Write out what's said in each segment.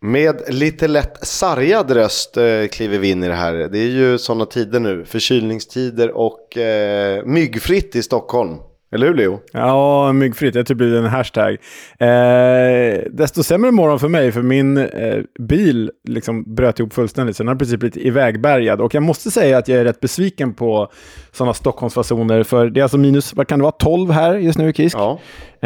Med lite lätt sargad röst eh, kliver vi in i det här. Det är ju sådana tider nu, förkylningstider och eh, myggfritt i Stockholm. Eller hur Leo? Ja, myggfritt. Det har typ blivit en hashtag. Eh, desto sämre morgon för mig, för min eh, bil liksom bröt ihop fullständigt. Så den har i princip blivit ivägbärgad. Och jag måste säga att jag är rätt besviken på sådana Stockholmsfasoner. För det är alltså minus, vad kan det vara, 12 här just nu i Kisk. Ja.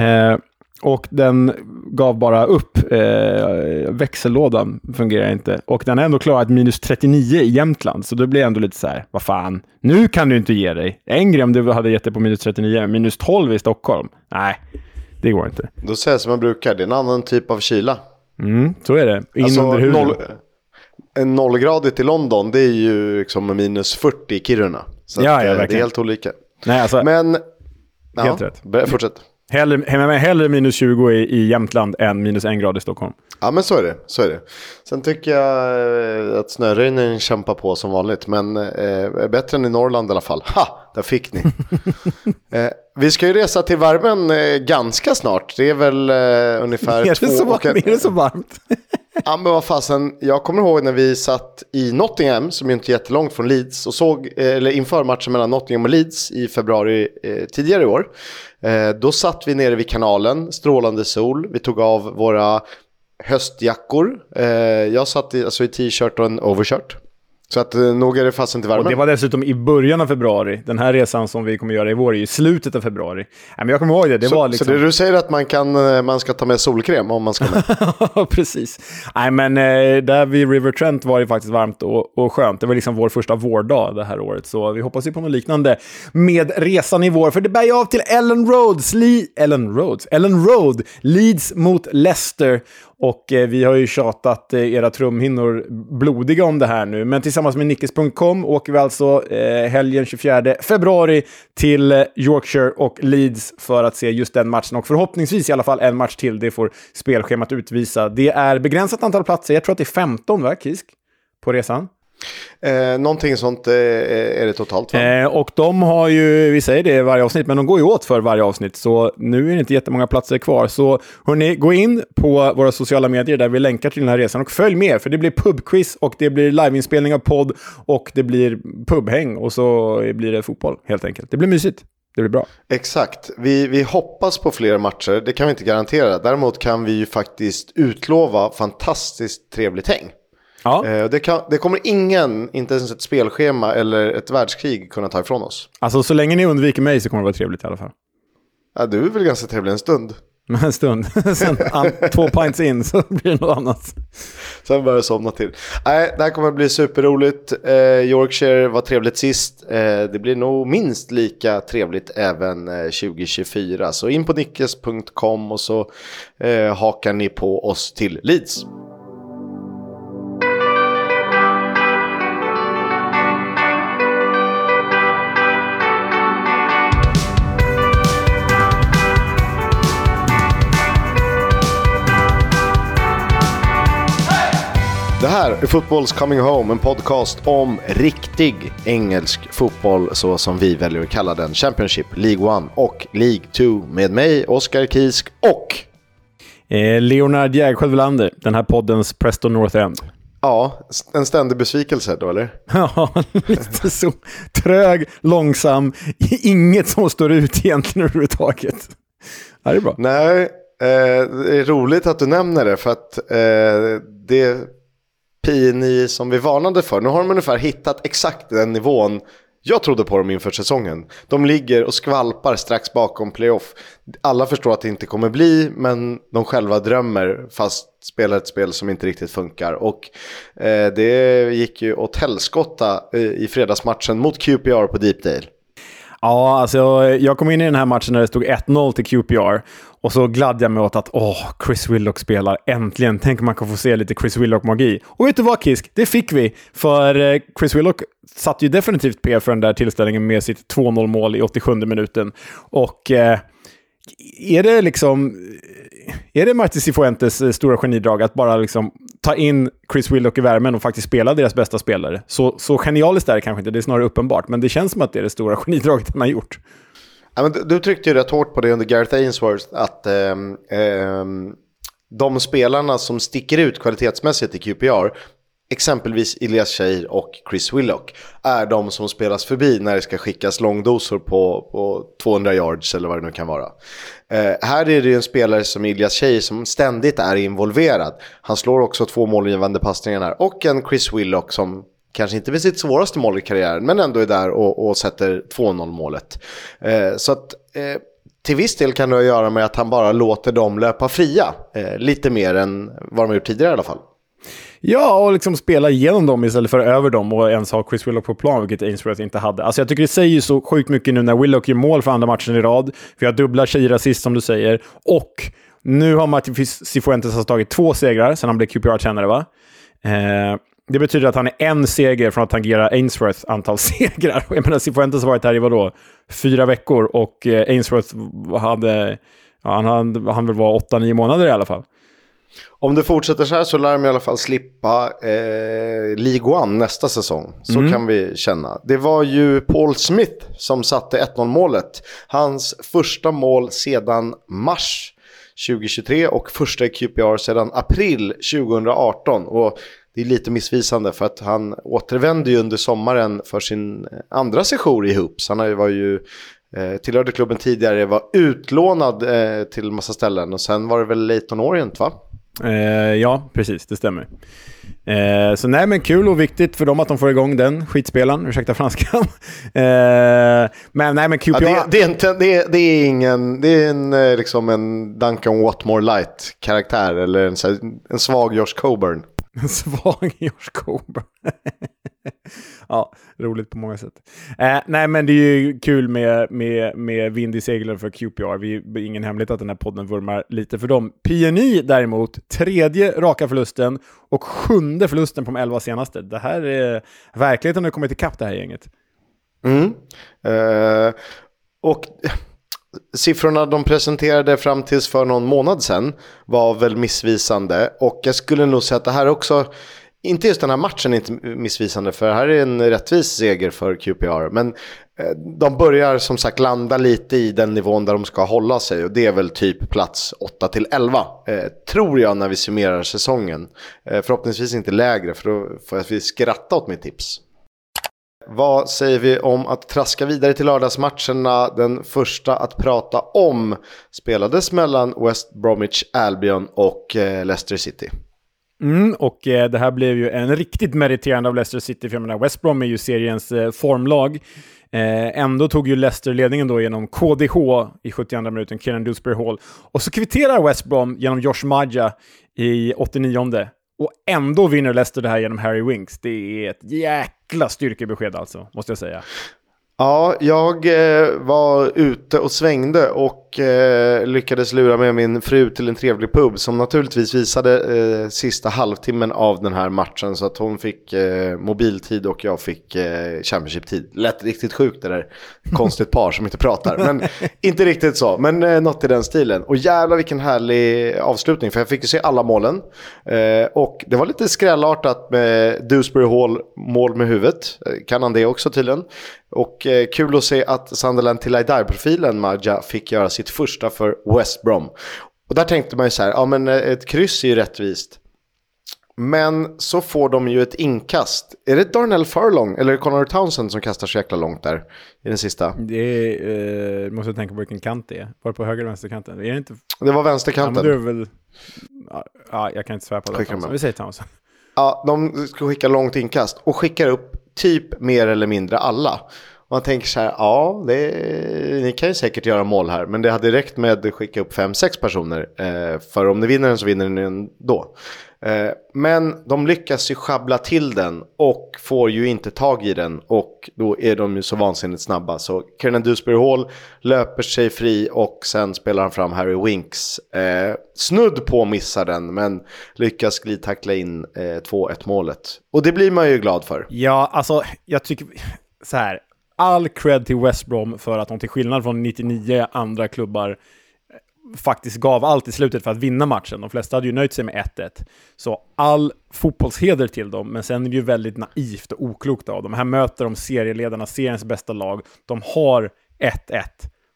Eh, och den gav bara upp. Eh, växellådan fungerar inte. Och den har ändå klarat minus 39 i Jämtland. Så då blir ändå lite så här, vad fan, nu kan du inte ge dig. En grej om du hade gett dig på minus 39, minus 12 i Stockholm. Nej, det går inte. Då säger jag som man brukar, det är en annan typ av kyla. Mm, så är det. In Alltså, under huden. noll, en nollgradigt i London, det är ju liksom minus 40 i Kiruna. Så Ja, ja, eh, det är helt olika. Nej, alltså, Men... Helt ja, rätt. Fortsätt. Hellre, hellre, hellre minus 20 i, i Jämtland än minus en grad i Stockholm. Ja men så är det. Så är det. Sen tycker jag eh, att snöröjningen kämpar på som vanligt. Men eh, bättre än i Norrland i alla fall. Ha! Där fick ni. eh, vi ska ju resa till värmen eh, ganska snart. Det är väl eh, ungefär Är det, två så, och en... är det så varmt? Ja men vad fasen. Jag kommer ihåg när vi satt i Nottingham, som ju inte är jättelångt från Leeds. Och såg, eh, eller inför matchen mellan Nottingham och Leeds i februari eh, tidigare i år. Eh, då satt vi nere vid kanalen, strålande sol. Vi tog av våra höstjackor. Eh, jag satt i, alltså i t-shirt och en overshirt. Så att eh, nog är det till Och värmen. det var dessutom i början av februari. Den här resan som vi kommer göra i vår är i slutet av februari. Men jag kommer ihåg det. Det så, var liksom... så det du säger att man, kan, eh, man ska ta med solkräm om man ska med? Precis. Nej, men eh, där vid River Trent var det faktiskt varmt och, och skönt. Det var liksom vår första vårdag det här året, så vi hoppas ju på något liknande med resan i vår. För det bär ju av till Ellen Roads, Le- Ellen Roads, Ellen Road, Leeds mot Leicester. Och vi har ju tjatat era trumhinnor blodiga om det här nu. Men tillsammans Tillsammans med Nickes.com åker vi alltså eh, helgen 24 februari till eh, Yorkshire och Leeds för att se just den matchen. Och förhoppningsvis i alla fall en match till. Det får spelschemat utvisa. Det är begränsat antal platser. Jag tror att det är 15, va, Kisk? På resan eh, någonting sånt eh, är det totalt va? Eh, och de har ju, vi säger det i varje avsnitt, men de går ju åt för varje avsnitt. Så nu är det inte jättemånga platser kvar. Så hörni, gå in på våra sociala medier där vi länkar till den här resan och följ med, för det blir pubquiz och det blir liveinspelning av podd och det blir pubhäng och så blir det fotboll helt enkelt. Det blir mysigt. Det blir bra. Exakt. Vi, vi hoppas på fler matcher, det kan vi inte garantera. Däremot kan vi ju faktiskt utlova fantastiskt trevligt häng. Ja, Eh, det, kan, det kommer ingen, inte ens ett spelschema eller ett världskrig kunna ta ifrån oss. alltså så länge ni undviker mig så kommer det vara trevligt i alla fall. Ja, du är väl ganska trevlig en stund. En stund, sen två pints in så blir det något annat. Sen börjar jag somna till. Nej, det här kommer att bli superroligt. Eh, Yorkshire var trevligt sist. Eh, det blir nog minst lika trevligt även eh, 2024. Så in på nickes.com och så eh, hakar ni på oss till Leeds. Det här är Football's Coming Home, en podcast om riktig engelsk fotboll så som vi väljer att kalla den. Championship, League 1 och League 2 med mig, Oskar Kisk och Eh, Leonard Jägersjö Welander, den här poddens Preston North End. ja, en ständig besvikelse då eller? Ja, lite så. Trög, långsam, inget som står ut egentligen överhuvudtaget. Ja, det är bra. Nej, eh, det är roligt att du nämner det för att eh, det PNI som vi varnade för, nu har de ungefär hittat exakt den nivån jag trodde på dem inför säsongen. De ligger och skvalpar strax bakom playoff. Alla förstår att det inte kommer bli, men de själva drömmer fast spelar ett spel som inte riktigt funkar. Och eh, det gick ju åt helskotta eh, i fredagsmatchen mot QPR på Deepdale. Ja, alltså, jag kom in i den här matchen när det stod 1-0 till QPR och så gladde jag mig åt att åh, Chris Willock spelar. Äntligen! Tänk om man kan få se lite Chris Willock-magi. Och vet du vad, Kisk? Det fick vi. För eh, Chris Willock satte ju definitivt P för den där tillställningen med sitt 2-0-mål i 87 minuten. Och eh, är det liksom... Är det Martin Cifuentes eh, stora genidrag att bara liksom ta in Chris Willock i värmen och faktiskt spela deras bästa spelare? Så, så genialiskt är det kanske inte, det är snarare uppenbart. Men det känns som att det är det stora genidraget han har gjort. Ja, men du, du tryckte ju rätt hårt på det under Gareth Ainsworth att eh, eh, de spelarna som sticker ut kvalitetsmässigt i QPR, exempelvis Elias Cheir och Chris Willock, är de som spelas förbi när det ska skickas långdosor på, på 200 yards eller vad det nu kan vara. Eh, här är det ju en spelare som Elias Cheir som ständigt är involverad. Han slår också två målgivande passningar här och en Chris Willock som kanske inte vid sitt svåraste mål i karriären, men ändå är där och, och sätter 2-0 målet. Eh, så att eh, till viss del kan det ha att göra med att han bara låter dem löpa fria. Eh, lite mer än vad de har gjort tidigare i alla fall. Ja, och liksom spela igenom dem istället för över dem och ens ha Chris Willock på plan, vilket Ainsworth inte hade. Alltså jag tycker det säger så sjukt mycket nu när Willock gör mål för andra matchen i rad. Vi har dubbla tjejrasist, som du säger. Och nu har Martin Cifuentes alltså tagit två segrar sedan han blev QPR-tränare, va? Eh, det betyder att han är en seger från att tangera Ainsworth antal segrar. Jag menar, Cifuentes har varit här i vadå? Fyra veckor och eh, Ainsworth hade... Ja, han, han, han väl vara åtta, nio månader i alla fall. Om det fortsätter så här så lär de i alla fall slippa eh, League One nästa säsong. Så mm. kan vi känna. Det var ju Paul Smith som satte 1-0 målet. Hans första mål sedan mars 2023 och första i QPR sedan april 2018. Och det är lite missvisande för att han återvände ju under sommaren för sin andra session i Hoops. Han var ju eh, tillhörde klubben tidigare, var utlånad eh, till massa ställen och sen var det väl Leighton Orient va? Eh, ja, precis, det stämmer. Eh, så nej, men kul och viktigt för dem att de får igång den skitspelaren, ursäkta franskan. eh, men nej, men QPR... Ja, det, det, är inte, det, är, det är ingen, det är en, eh, liksom en Duncan Watmore light-karaktär eller en, en svag Josh Coburn. En svag Josh Coburn. ja, roligt på många sätt. Eh, nej, men det är ju kul med, med, med vind i seglen för QPR. Vi, det är ingen hemlighet att den här podden vurmar lite för dem. PNI däremot, tredje raka förlusten och sjunde förlusten på de elva senaste. Det här är verkligheten har kommit ikapp det här gänget. Mm. Eh, och siffrorna de presenterade fram tills för någon månad sedan var väl missvisande. Och jag skulle nog säga att det här också inte just den här matchen är inte missvisande för här är en rättvis seger för QPR. Men eh, de börjar som sagt landa lite i den nivån där de ska hålla sig och det är väl typ plats 8 till 11. Eh, tror jag när vi summerar säsongen. Eh, förhoppningsvis inte lägre för då får jag skratta åt mitt tips. Vad säger vi om att traska vidare till lördagsmatcherna? Den första att prata om spelades mellan West Bromwich Albion och eh, Leicester City. Mm, och eh, det här blev ju en riktigt meriterande av Leicester City, för jag menar West Brom är ju seriens eh, formlag. Eh, ändå tog ju Leicester ledningen då genom KDH i 72 minuten, Kieran Dewsbury Hall. Och så kvitterar West Brom genom Josh Maja i 89 och ändå vinner Leicester det här genom Harry Winks. Det är ett jäkla styrkebesked alltså, måste jag säga. Ja, jag eh, var ute och svängde och eh, lyckades lura med min fru till en trevlig pub som naturligtvis visade eh, sista halvtimmen av den här matchen så att hon fick eh, mobiltid och jag fick eh, Championship-tid. Lät riktigt sjukt det där. Konstigt par som inte pratar, men inte riktigt så. Men eh, något i den stilen. Och jävlar vilken härlig avslutning för jag fick ju se alla målen. Eh, och det var lite skrällartat med Dewsbury Hall mål med huvudet. Eh, kan han det också tydligen. Och eh, kul att se att Sunderland till profilen Maja fick göra sitt första för West Brom. Och där tänkte man ju så här, ja men eh, ett kryss är ju rättvist. Men så får de ju ett inkast. Är det Darnell Furlong eller Connor Townsend som kastar så jäkla långt där i den sista? Det är, eh, måste tänka på vilken kant det är. Var det på höger eller vänsterkanten? Är det, inte... det var vänsterkanten. Ja, men väl... ja, jag kan inte svära på det. Vi säger Townsend. Ja, de ska skicka långt inkast och skickar upp typ mer eller mindre alla. Man tänker så här, ja, det, ni kan ju säkert göra mål här, men det hade räckt med att skicka upp fem sex personer. Eh, för om ni vinner den så vinner ni den då. Eh, men de lyckas ju schabbla till den och får ju inte tag i den och då är de ju så vansinnigt snabba. Så Kiernan Dewsbury Hall löper sig fri och sen spelar han fram Harry Winks. Eh, snudd på missar den men lyckas glidtackla in eh, 2-1 målet. Och det blir man ju glad för. Ja, alltså jag tycker så här. All cred till West Brom för att de till skillnad från 99 andra klubbar eh, faktiskt gav allt i slutet för att vinna matchen. De flesta hade ju nöjt sig med 1-1. Så all fotbollsheder till dem, men sen är det ju väldigt naivt och oklokt av dem. Här möter de serieledarna, seriens bästa lag. De har 1-1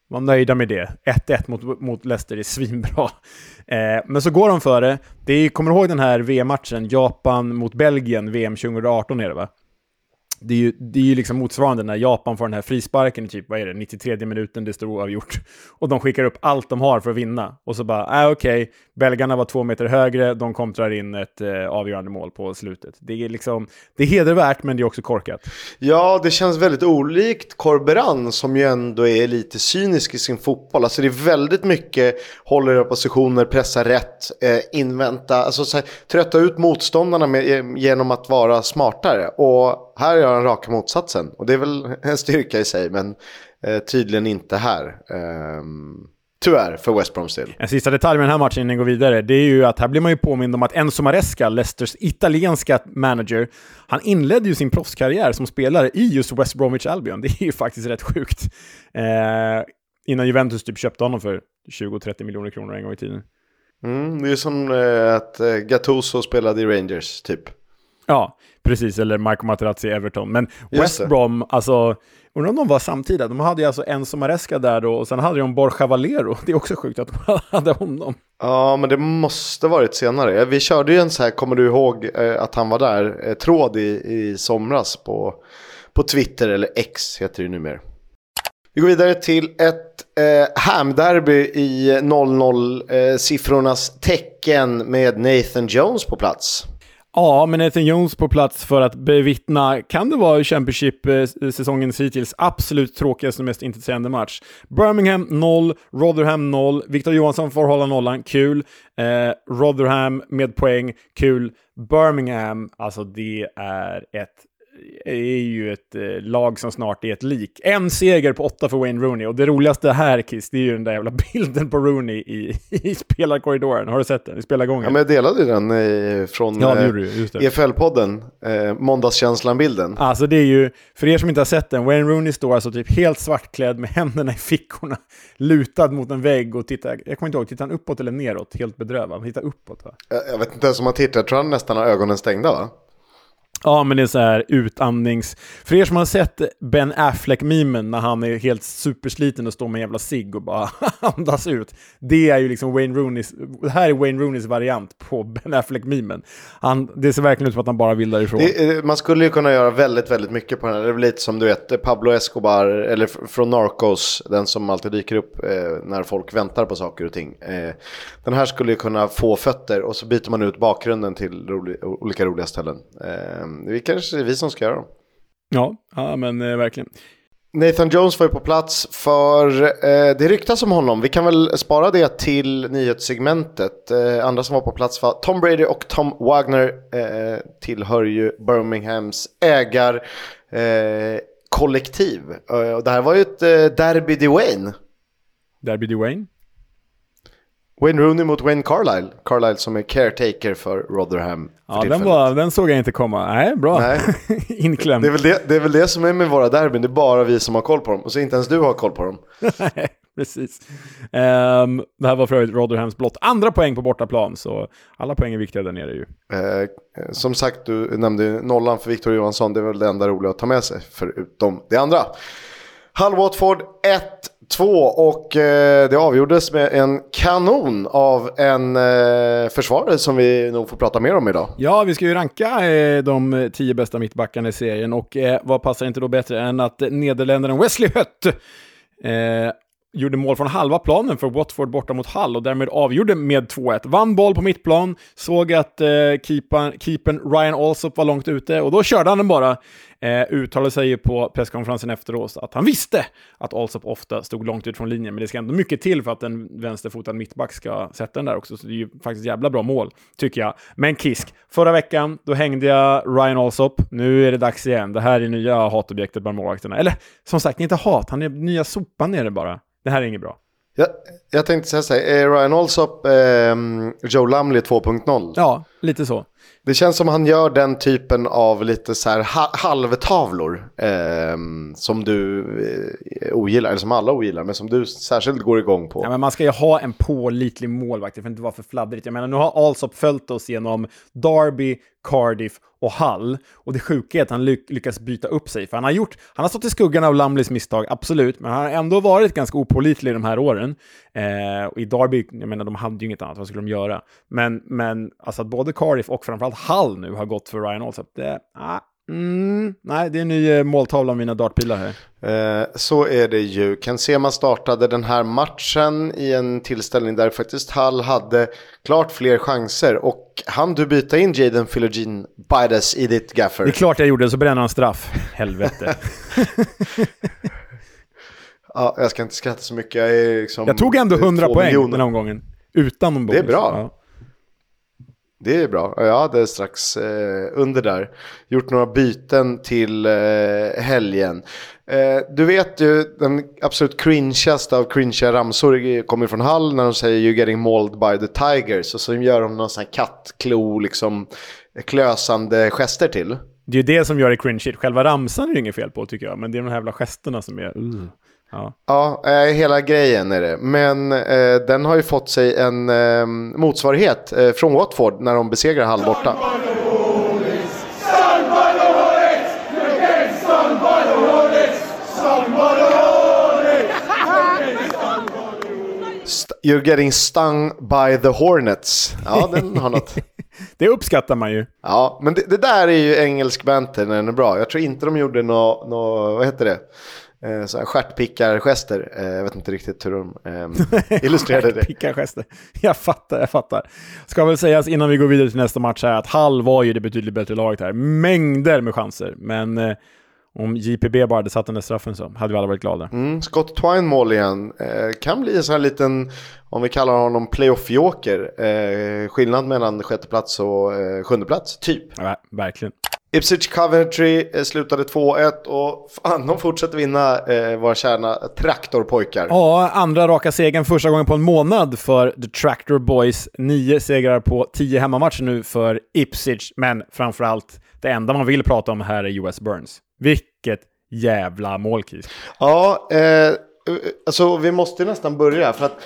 var nöjda med det. 1-1 mot, mot Leicester är svinbra. Eh, men så går de före. Det är, kommer du ihåg den här VM-matchen, Japan mot Belgien, VM 2018 är det va? Det är ju, det är ju liksom motsvarande när Japan får den här frisparken i typ, vad är det, 93 minuten, det står oavgjort. Och de skickar upp allt de har för att vinna. Och så bara, äh, okej, okay, belgarna var två meter högre, de kontrar in ett eh, avgörande mål på slutet. Det är liksom, det är hedervärt, men det är också korkat. Ja, det känns väldigt olikt Corberan som ju ändå är lite cynisk i sin fotboll. Alltså det är väldigt mycket håller upp positioner, pressa rätt, eh, invänta, alltså så här, trötta ut motståndarna med, eh, genom att vara smartare. Och här gör han raka motsatsen. Och det är väl en styrka i sig, men eh, tydligen inte här. Eh, tyvärr för West Broms del. En sista detalj med den här matchen innan vi går vidare, det är ju att här blir man ju påmind om att Enzo Maresca, Leicesters italienska manager, han inledde ju sin proffskarriär som spelare i just West Bromwich Albion. Det är ju faktiskt rätt sjukt. Eh, innan Juventus typ köpte honom för 20-30 miljoner kronor en gång i tiden. Mm, det är som eh, att eh, Gattuso spelade i Rangers, typ. Ja, precis. Eller Marco Materazzi i Everton. Men West Brom, alltså, undrar om de var samtida. De hade ju alltså Enzo Maresca där då, och sen hade de Borja Valero. Det är också sjukt att de hade honom. Ja, men det måste varit senare. Vi körde ju en så här, kommer du ihåg eh, att han var där, eh, tråd i, i somras på, på Twitter, eller X heter det numera. Vi går vidare till ett eh, hamderby i 00-siffrornas eh, tecken med Nathan Jones på plats. Ja, men Nathan Jones på plats för att bevittna, kan det vara Championship-säsongens eh, hittills absolut tråkigaste och mest intresserande match. Birmingham 0, Rotherham 0, Victor Johansson får hålla nollan, kul. Eh, Rotherham med poäng, kul. Birmingham, alltså det är ett är ju ett eh, lag som snart är ett lik. En seger på åtta för Wayne Rooney. Och det roligaste här, Kiss, det är ju den där jävla bilden på Rooney i, i spelarkorridoren. Har du sett den? I spelargången? Ja, men jag delade den eh, från ja, eh, EFL-podden. Eh, Måndagskänslan-bilden. Alltså det är ju, för er som inte har sett den, Wayne Rooney står alltså typ helt svartklädd med händerna i fickorna, lutad mot en vägg och tittar, jag kommer inte ihåg, tittar han uppåt eller neråt? Helt bedrövad. Han tittar uppåt va? Jag, jag vet inte ens om han tittar, jag tror han nästan har ögonen stängda va? Ja, men det är så här utandnings... För er som har sett Ben Affleck-memen när han är helt supersliten och står med en jävla cigg och bara andas ut. Det är ju liksom Wayne Rooneys... Det här är Wayne Rooneys variant på Ben Affleck-memen. Det ser verkligen ut som att han bara vill därifrån. Det, eh, man skulle ju kunna göra väldigt, väldigt mycket på den här. Det är lite som du vet Pablo Escobar, eller från Narcos, den som alltid dyker upp eh, när folk väntar på saker och ting. Eh, den här skulle ju kunna få fötter och så byter man ut bakgrunden till roli olika roliga ställen. Eh, det kanske är vi som ska göra dem. Ja, ja men eh, verkligen. Nathan Jones var ju på plats för eh, det ryktas om honom. Vi kan väl spara det till nyhetssegmentet. Eh, andra som var på plats var Tom Brady och Tom Wagner eh, tillhör ju Birminghams ägarkollektiv. Eh, och det här var ju ett eh, derby Dwayne. Derby Dwayne? Wayne Rooney mot Wayne Carlisle. Carlisle som är caretaker för Rotherham. Ja, den, var, den såg jag inte komma. Nej, bra. Nej. Inklämd. Det är, väl det, det är väl det som är med våra derbyn. Det är bara vi som har koll på dem. Och så inte ens du har koll på dem. Nej, precis. Um, det här var för övrigt Rotherhams blott andra poäng på bortaplan. Så alla poäng är viktiga där nere ju. Eh, som sagt, du nämnde nollan för Victor Johansson. Det är väl det enda roliga att ta med sig. Förutom det andra. Hull Watford 2 och eh, det avgjordes med en kanon av en eh, försvarare som vi nog får prata mer om idag. Ja, vi ska ju ranka eh, de tio bästa mittbackarna i serien och eh, vad passar inte då bättre än att nederländaren Wesley Hött eh, gjorde mål från halva planen för Watford borta mot Hull och därmed avgjorde med 2-1. Vann boll på mittplan, såg att eh, keepern Ryan Alsop var långt ute och då körde han den bara. Eh, uttalade sig ju på presskonferensen efteråt att han visste att Alsop ofta stod långt ut från linjen, men det ska ändå mycket till för att en vänsterfotad mittback ska sätta den där också, så det är ju faktiskt jävla bra mål, tycker jag. Men Kisk, förra veckan, då hängde jag Ryan Alsop. Nu är det dags igen. Det här är nya hatobjektet bland målvakterna. Eller som sagt, inte hat, han är nya sopan det bara. Det här är inget bra. Jag, jag tänkte säga så här, är Ryan Alsop eh, Joe Lumley 2.0? Ja, lite så. Det känns som han gör den typen av lite så här halvtavlor. Eh, som du eh, ogillar, eller som alla ogillar, men som du särskilt går igång på. Ja, men man ska ju ha en pålitlig målvakt, det får inte vara för fladdrigt. Jag menar, nu har Alsop följt oss genom Derby, Cardiff och Hull. Och det sjuka är att han lyck lyckas byta upp sig, för han har, gjort, han har stått i skuggan av Lumleys misstag, absolut, men han har ändå varit ganska opålitlig de här åren. Eh, och i Derby, jag menar, de hade ju inget annat, vad skulle de göra? Men, men alltså att både Cardiff och framförallt Hull nu har gått för Ryan Alsop, det, ah, Mm, nej, det är en ny eh, måltavla av mina dartpilar här. Eh, så är det ju. Ken Sema startade den här matchen i en tillställning där faktiskt Hall hade klart fler chanser. Och han du byta in Jaden Philogene Bides i ditt gaffer? Det är klart jag gjorde, så bränner han straff. Helvete. ja, jag ska inte skratta så mycket. Jag, är liksom jag tog ändå 100 poäng miljoner. den här omgången. Utan någon bonus. Det är bra. Ja. Det är bra. Jag hade strax eh, under där gjort några byten till eh, helgen. Eh, du vet ju den absolut cringeaste av cringea ramsor kommer från Hall när de säger “You're getting mauled by the Tigers” och så gör de någon sån här kattklo, liksom klösande gester till. Det är ju det som gör det cringe. Själva ramsan är det inget fel på tycker jag, men det är de här jävla gesterna som är... Uh. Ja, ja eh, hela grejen är det. Men eh, den har ju fått sig en eh, motsvarighet från Watford när de besegrar Hall borta. You're getting stung by the Hornets. Ja, den har något. det uppskattar man ju. Ja, men det, det, där är ju engelsk banter när den är bra. Jag tror inte de gjorde något, nå, vad heter det? Eh, så stjärtpickargester. Eh, jag vet inte riktigt hur de eh, illustrerade det. Stjärtpickargester. Jag fattar, jag fattar. Ska väl sägas innan vi går vidare till nästa match här att Hall var ju det betydligt bättre laget här. Mängder med chanser, men eh, om JPB bara hade satt den där straffen så hade vi alla varit glada. Mm, Scott Twine mål igen. Eh, kan bli en sån här liten, om vi kallar honom playoff-joker. Eh, skillnad mellan sjätte plats och eh, sjunde plats, typ. Ja, verkligen. Ipswich Coventry eh, slutade 2-1 och fan, de fortsätter vinna eh, våra kärna traktorpojkar. Ja, andra raka segern första gången på en månad för The Tractor Boys. Nio segrar på tio hemmamatcher nu för Ipswich, men framförallt det enda man vill prata om här är US Burns. Vilket jävla målkis. Ja, eh, alltså vi måste nästan börja för att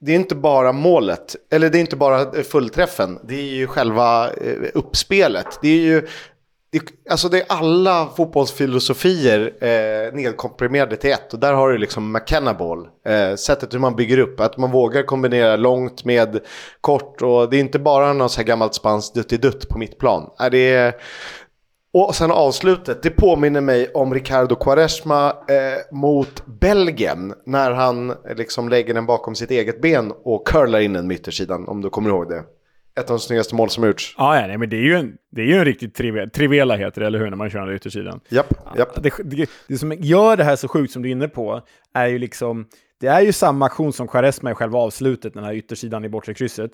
det är inte bara målet, eller det är inte bara fullträffen, det är ju själva eh, uppspelet. Det är ju det, alltså det är alla fotbollsfilosofier eh, nedkomprimerade till ett. Och där har du liksom McKenna Ball. Eh, sättet hur man bygger upp. Att man vågar kombinera långt med kort. Och det är inte bara något så här gammalt spanskt dutt på mitt plan. Eh, det är, och sen avslutet, det påminner mig om Ricardo Quaresma eh, mot Belgien. När han liksom lägger den bakom sitt eget ben och curlar in den med yttersidan, om du kommer ihåg det ett av de snyggaste mål som gjorts. Ja, ja nej, men det är ju en, det är ju en riktigt trivial, trivela heter det, eller hur, när man kör den yttersidan. Japp, japp. Det, det, det, som gör det här så sjukt som du är inne på är ju liksom, det är ju samma aktion som Quaresma i själva avslutet, den här yttersidan i bortre krysset.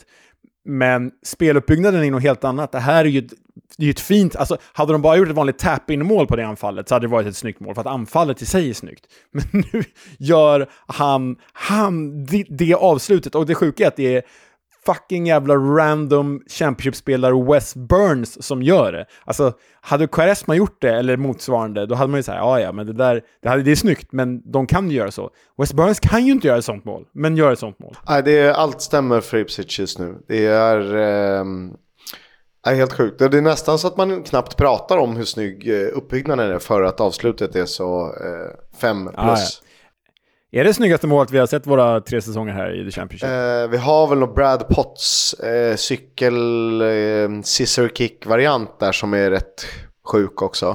Men speluppbyggnaden är något helt annat. Det här är ju ett, det är ett fint, alltså hade de bara gjort ett vanligt tap-in-mål på det anfallet så hade det varit ett snyggt mål, för att anfallet i sig är snyggt. Men nu gör han, han det, det avslutet, och det sjuka är att det är fucking jävla random Championship-spelare Wes Burns som gör det. Alltså, hade Quaresma gjort det, eller motsvarande, då hade man ju sagt ja ja, men det där, det, hade, det är snyggt, men de kan ju göra så. Wes Burns kan ju inte göra ett sånt mål, men gör ett sånt mål. Nej, det är, allt stämmer för Ipswich just nu. Det är... Eh... är helt sjukt. Det är nästan så att man knappt pratar om hur snygg eh, uppbyggnaden är för att avslutet är så 5 eh, plus. Ah, ja. Är det snyggaste målet vi har sett våra tre säsonger här i The Championship? Eh, vi har väl någon Brad Potts eh, cykel eh, scissor kick-variant där som är rätt sjuk också.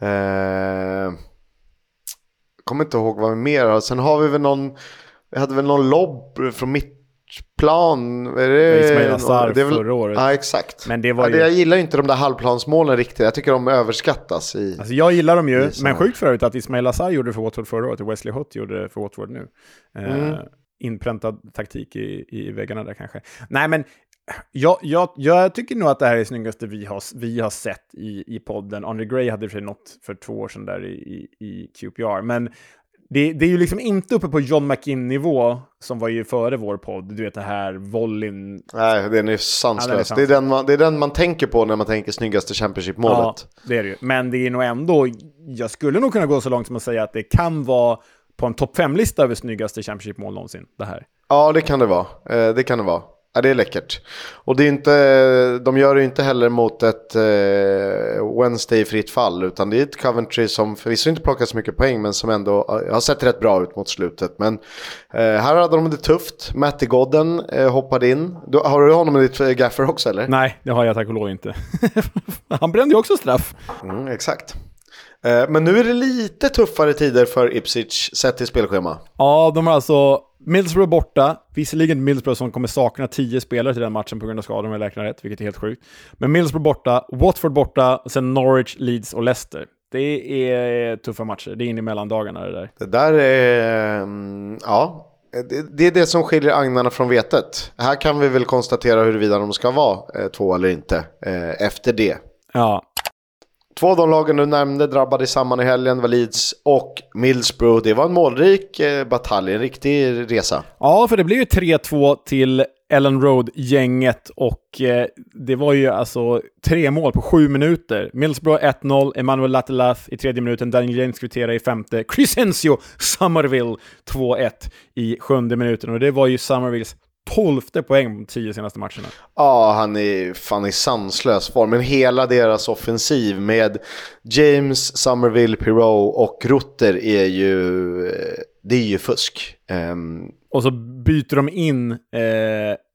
Eh, kommer inte ihåg vad vi mer har. Sen har vi väl någon, vi hade väl någon lobb från mitt plan. Är det, Ismail Azar förra året. Ja, exakt. Men det var ju... Jag gillar inte de där halvplansmålen riktigt. Jag tycker de överskattas. I, alltså jag gillar dem ju, men sjukt för övrigt att Ismail Azar gjorde det för Watford förra året och Wesley Hott gjorde det för Watford nu. Eh, mm. Eh, inpräntad taktik i, i väggarna där kanske. Nej, men jag, jag, jag tycker nog att det här är det snyggaste vi har, vi har sett i, i podden. Andre Gray hade för sig något för två år sedan där i, i, i QPR, men det, det är ju liksom inte uppe på John McInn-nivå, som var ju före vår podd. Du vet det här volleyn. Nej, den är sanslös. Ja, det, är den är den man, det är den man tänker på när man tänker snyggaste Championship-målet. Ja, det är det ju. Men det är nog ändå, jag skulle nog kunna gå så långt som att säga att det kan vara på en topp 5-lista över snyggaste Championship-mål någonsin, det här. Ja, det kan det vara. Eh, det kan det vara. Ja, det är läckert. Och det är inte, de gör det inte heller mot ett eh, Wednesday fritt fall. Utan det är ett Coventry som förvisso inte plockar så mycket poäng. Men som ändå har sett rätt bra ut mot slutet. Men eh, här hade de det tufft. Matty Godden eh, hoppade in. Du, har du honom i ditt eh, gaffer också eller? Nej, det har jag tack och lov inte. Han brände ju också straff. Mm, exakt. Eh, men nu är det lite tuffare tider för Ipswich sett till spelschema. Ja, de har alltså Middlesbrough borta. Visserligen Middlesbrough som kommer sakna tio spelare till den matchen på grund av skador om jag räknar rätt, vilket är helt sjukt. Men Middlesbrough borta, Watford borta, och sen Norwich, Leeds och Leicester. Det är tuffa matcher. Det är in i mellandagarna det där. Det där är... mm, Ja, det, är det som skiljer agnarna från vetet. Här kan vi väl konstatera huruvida de ska vara eh, två eller inte eh, efter det. Ja, Två av de lagen du nämnde drabbade samman i helgen var Leeds och Middlesbrough. Det var en målrik eh, batalj, en riktig resa. Ja, för det blev ju 3-2 till Ellen Road-gänget och eh, det var ju alltså tre mål på sju minuter. Middlesbrough 1-0, Emmanuel Latelath i tredje minuten, Daniel James kvitterade i femte, Crescencio Somerville 2-1 i sjunde minuten och det var ju Somervilles tolfte poäng på tio senaste matcherna. Ja, han är fan i sanslös form. Men hela deras offensiv med James, Somerville, Pirou och Rutter är ju... eh, Det är ju fusk. Ehm, Och så byter de in eh,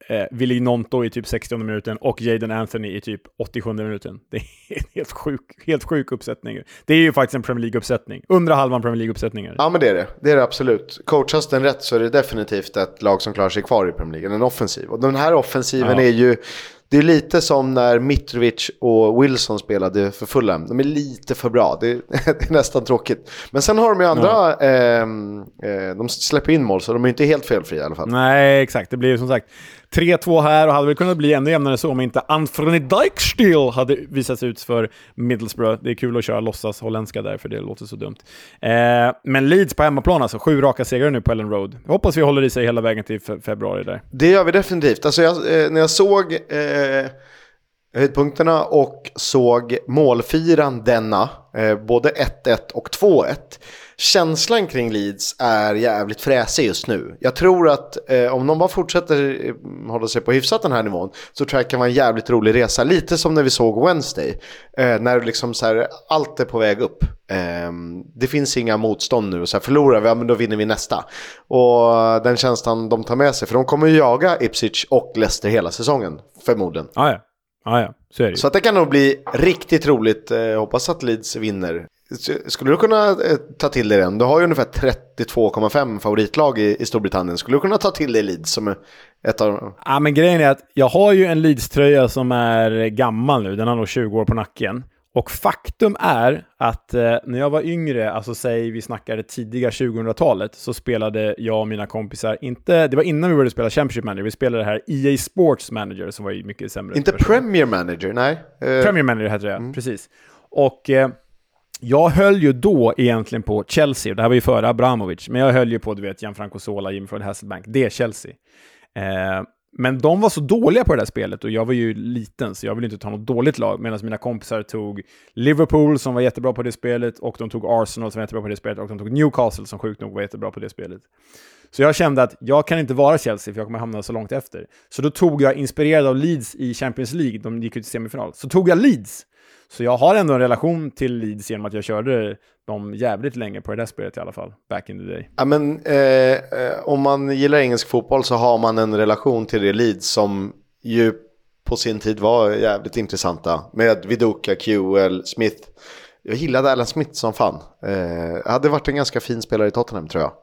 eh, Willy Nonto i typ 60 minuten och Jaden Anthony i typ 87 minuten. Det är en helt sjuk, helt sjuk uppsättning. Det är ju faktiskt en Premier League-uppsättning. Undra halvan Premier League-uppsättningar. Ja men det är det, det är det absolut. Coachas den rätt så är det definitivt ett lag som klarar sig kvar i Premier League, en offensiv. Och den här offensiven Ja. är ju, det är lite som när Mitrovic och Wilson spelade för Fulham. De är lite för bra, det, det är nästan tråkigt. Men sen har de ju andra, ehm, eh, de släpper in mål så de är inte helt felfria i alla fall. Nej, exakt. Det blir ju som sagt 3-2 här och hade väl kunnat bli ännu jämnare så om inte Anthony Dijksteel hade visats ut för Middlesbrough. Det är kul att köra låtsas holländska där, för det låter så dumt. Eh, men Leeds på hemmaplan alltså, sju raka segrar nu på Ellen Road. Jag hoppas vi håller i sig hela vägen till fe- februari där. Det gör vi definitivt. Alltså jag, eh, när jag såg eh, höjdpunkterna och såg målfirandena, eh, både 1-1 och 2-1. Känslan kring Leeds är jävligt fräsig just nu. Jag tror att eh, om de bara fortsätter eh, hålla sig på hyfsat den här nivån så tror jag det kan vara en jävligt rolig resa. Lite som när vi såg Wednesday. Eh, när liksom så här, allt är på väg upp. Eh, det finns inga motstånd nu. Så här, förlorar vi, ja, men då vinner vi nästa. Och den känslan de tar med sig. För de kommer ju jaga Ipswich och Leicester hela säsongen. Förmodligen. Ah, ja, ah, ja. så. Så att det kan nog bli riktigt roligt. Eh, hoppas att Leeds vinner. Skulle du kunna eh, ta till dig den? Du har ju ungefär 32,5 favoritlag i, i Storbritannien. Skulle du kunna ta till dig Leeds som ett av Ja, men grejen är att jag har ju en Leeds-tröja som är gammal nu. Den har nog 20 år på nacken. Och faktum är att eh, när jag var yngre, alltså säg vi snackade tidiga 2000-talet, så spelade jag och mina kompisar, inte, det var innan vi började spela Championship Manager, vi spelade det här EA Sports Manager som var ju mycket sämre. Inte. Premier Manager, nej. Eh, Premier Manager hette det, precis. Och eh, jag höll ju då egentligen på Chelsea, och det här var ju före Abramovic, men jag höll ju på, du vet, Gianfranco Sola, Jimmy Fred Hasselbank, det är Chelsea. Eh, men de var så dåliga på det där spelet och jag var ju liten så jag ville inte ta något dåligt lag medan mina kompisar tog Liverpool som var jättebra på det spelet och de tog Arsenal som var jättebra på det spelet och de tog Newcastle som sjukt nog var jättebra på det spelet. Så jag kände att jag kan inte vara Chelsea för jag kommer hamna så långt efter. Så då tog jag, inspirerad av Leeds i Champions League, de gick ut till semifinal, så tog jag Leeds. Så jag har ändå en relation till Leeds genom att jag körde dem jävligt länge på det där spelet i alla fall, back in the day. Ja, men, eh, eh, om man gillar engelsk fotboll så har man en relation till det Leeds som ju på sin tid var jävligt intressanta. Med Viduka, QL, Smith. Jag gillade Alan Smith som fan. Eh, hade varit en ganska fin spelare i Tottenham tror jag.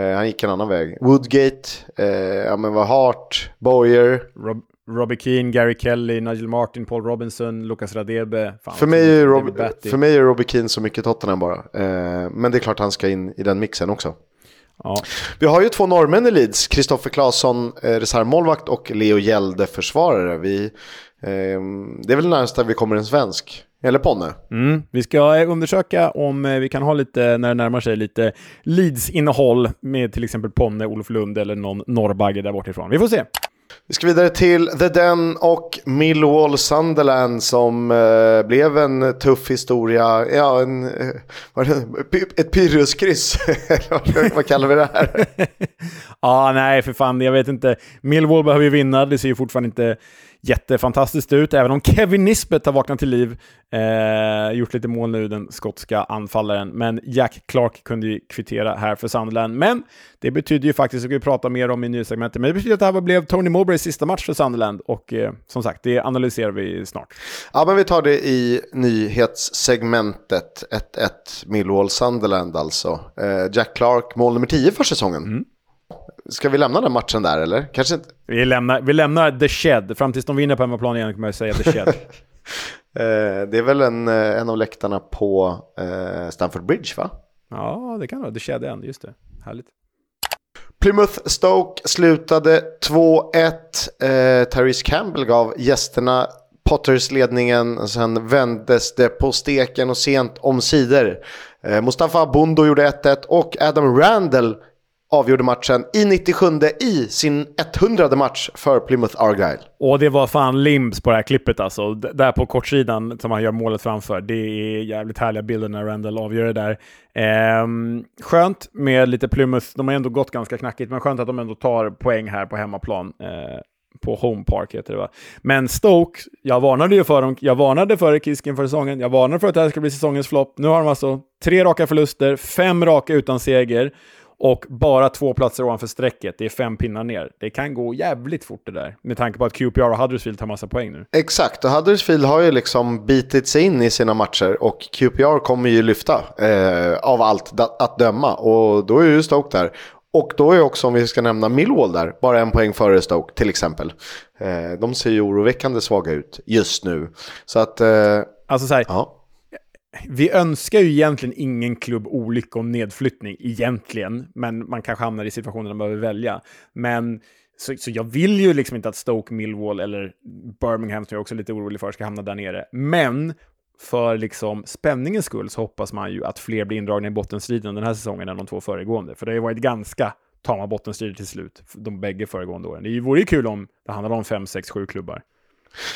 Eh, han gick en annan väg. Woodgate, eh, ja men var Hart, Boyer. Rob Robbie Keane, Gary Kelly, Nigel Martin, Paul Robinson, Lucas Radebe. Fan, För mig, är Rob, för mig är Robbie Keane så mycket Tottenham bara. Eh, men det är klart han ska in i den mixen också. Ja. Vi har ju två norrmän i Leeds, Kristoffer Claesson, eh, reservmålvakt och Leo Hjelde, försvarare. Vi, eh, det är väl närmast där vi kommer en svensk eller Ponne. Mm. Vi ska eh, undersöka om eh, vi kan ha lite, när det närmar sig, lite Leeds-innehåll med till exempel Ponne, Olof Lund eller någon norrbagge där bortifrån. Vi får se. Vi ska vidare till The Den och Millwall Sunderland som eh, blev en tuff historia. Ja, en, eh, det? ett pyrruskryss. vad kallar vi det här? ja, nej för fan, jag vet inte. Millwall behöver ju vinna, det ser ju fortfarande inte jättefantastiskt ut, även om Kevin Nisbet har vaknat till liv. Eh, gjort lite mål nu, den skotska anfallaren. Men Jack Clark kunde ju kvittera här för Sunderland. Men det betyder ju faktiskt, det ska vi prata mer om i nyhetssegmentet, men det betyder att det här blev Tony Mowbrays sista match för Sunderland. Och eh, som sagt, det analyserar vi snart. Ja, men vi tar det i nyhetssegmentet. 1-1 Millwall Sunderland alltså. Eh, Jack Clark, mål nummer 10 för säsongen. Mm. Ska vi lämna den matchen där eller? Kanske inte? Vi lämnar, vi lämnar The Shed. Fram tills de vinner på hemmaplan igen kommer jag säga The Shed. eh, det är väl en, eh, en av läktarna på eh, Stamford Bridge va? Ja, det kan vara. The Shed igen, just det. Härligt. Plymouth Stoke slutade 2-1. Eh, Therese Campbell gav gästerna Potters ledningen. Sen vändes det på steken och sent om sidor. Eh, Mustafa Bundo gjorde 1-1 och Adam Randall avgjorde matchen i 97 i sin 100 match för Plymouth Argyle. Och det var fan limbs på det här klippet alltså. D där på kortsidan som han gör målet framför. Det är jävligt härliga bilder när Randall avgör det där. Ehm, skönt med lite Plymouth. De har ändå gått ganska knackigt, men skönt att de ändå tar poäng här på hemmaplan. Ehm, på Home Park heter det va. Men Stoke, jag varnade ju för dem. Jag varnade för Kisken för säsongen. Jag varnade för att det här skulle bli säsongens flopp. Nu har de alltså tre raka förluster, fem raka utan seger och bara två platser ovanför strecket. Det är fem pinnar ner. Det kan gå jävligt fort det där. Med tanke på att QPR och Huddersfield tar massa poäng nu. Exakt, och Huddersfield har ju liksom bitit sig in i sina matcher och QPR kommer ju lyfta eh, av allt att döma. Och då är ju Stoke där. Och då är också, om vi ska nämna Millwall där, bara en poäng före Stoke till exempel. Eh, de ser ju oroväckande svaga ut just nu. Så att... Eh, alltså så här, ja vi önskar ju egentligen ingen klubb olycka och nedflyttning, egentligen. Men man kanske hamnar i situationer där man behöver välja. Men så, så, jag vill ju liksom inte att Stoke, Millwall eller Birmingham, som jag också är lite orolig för, ska hamna där nere. Men för liksom spänningens skull så hoppas man ju att fler blir indragna i bottenstriden den här säsongen än de två föregående. För det har ju varit ganska tama bottenstrider till slut, de bägge föregående åren. Det vore ju kul om det handlade om fem, sex, sju klubbar.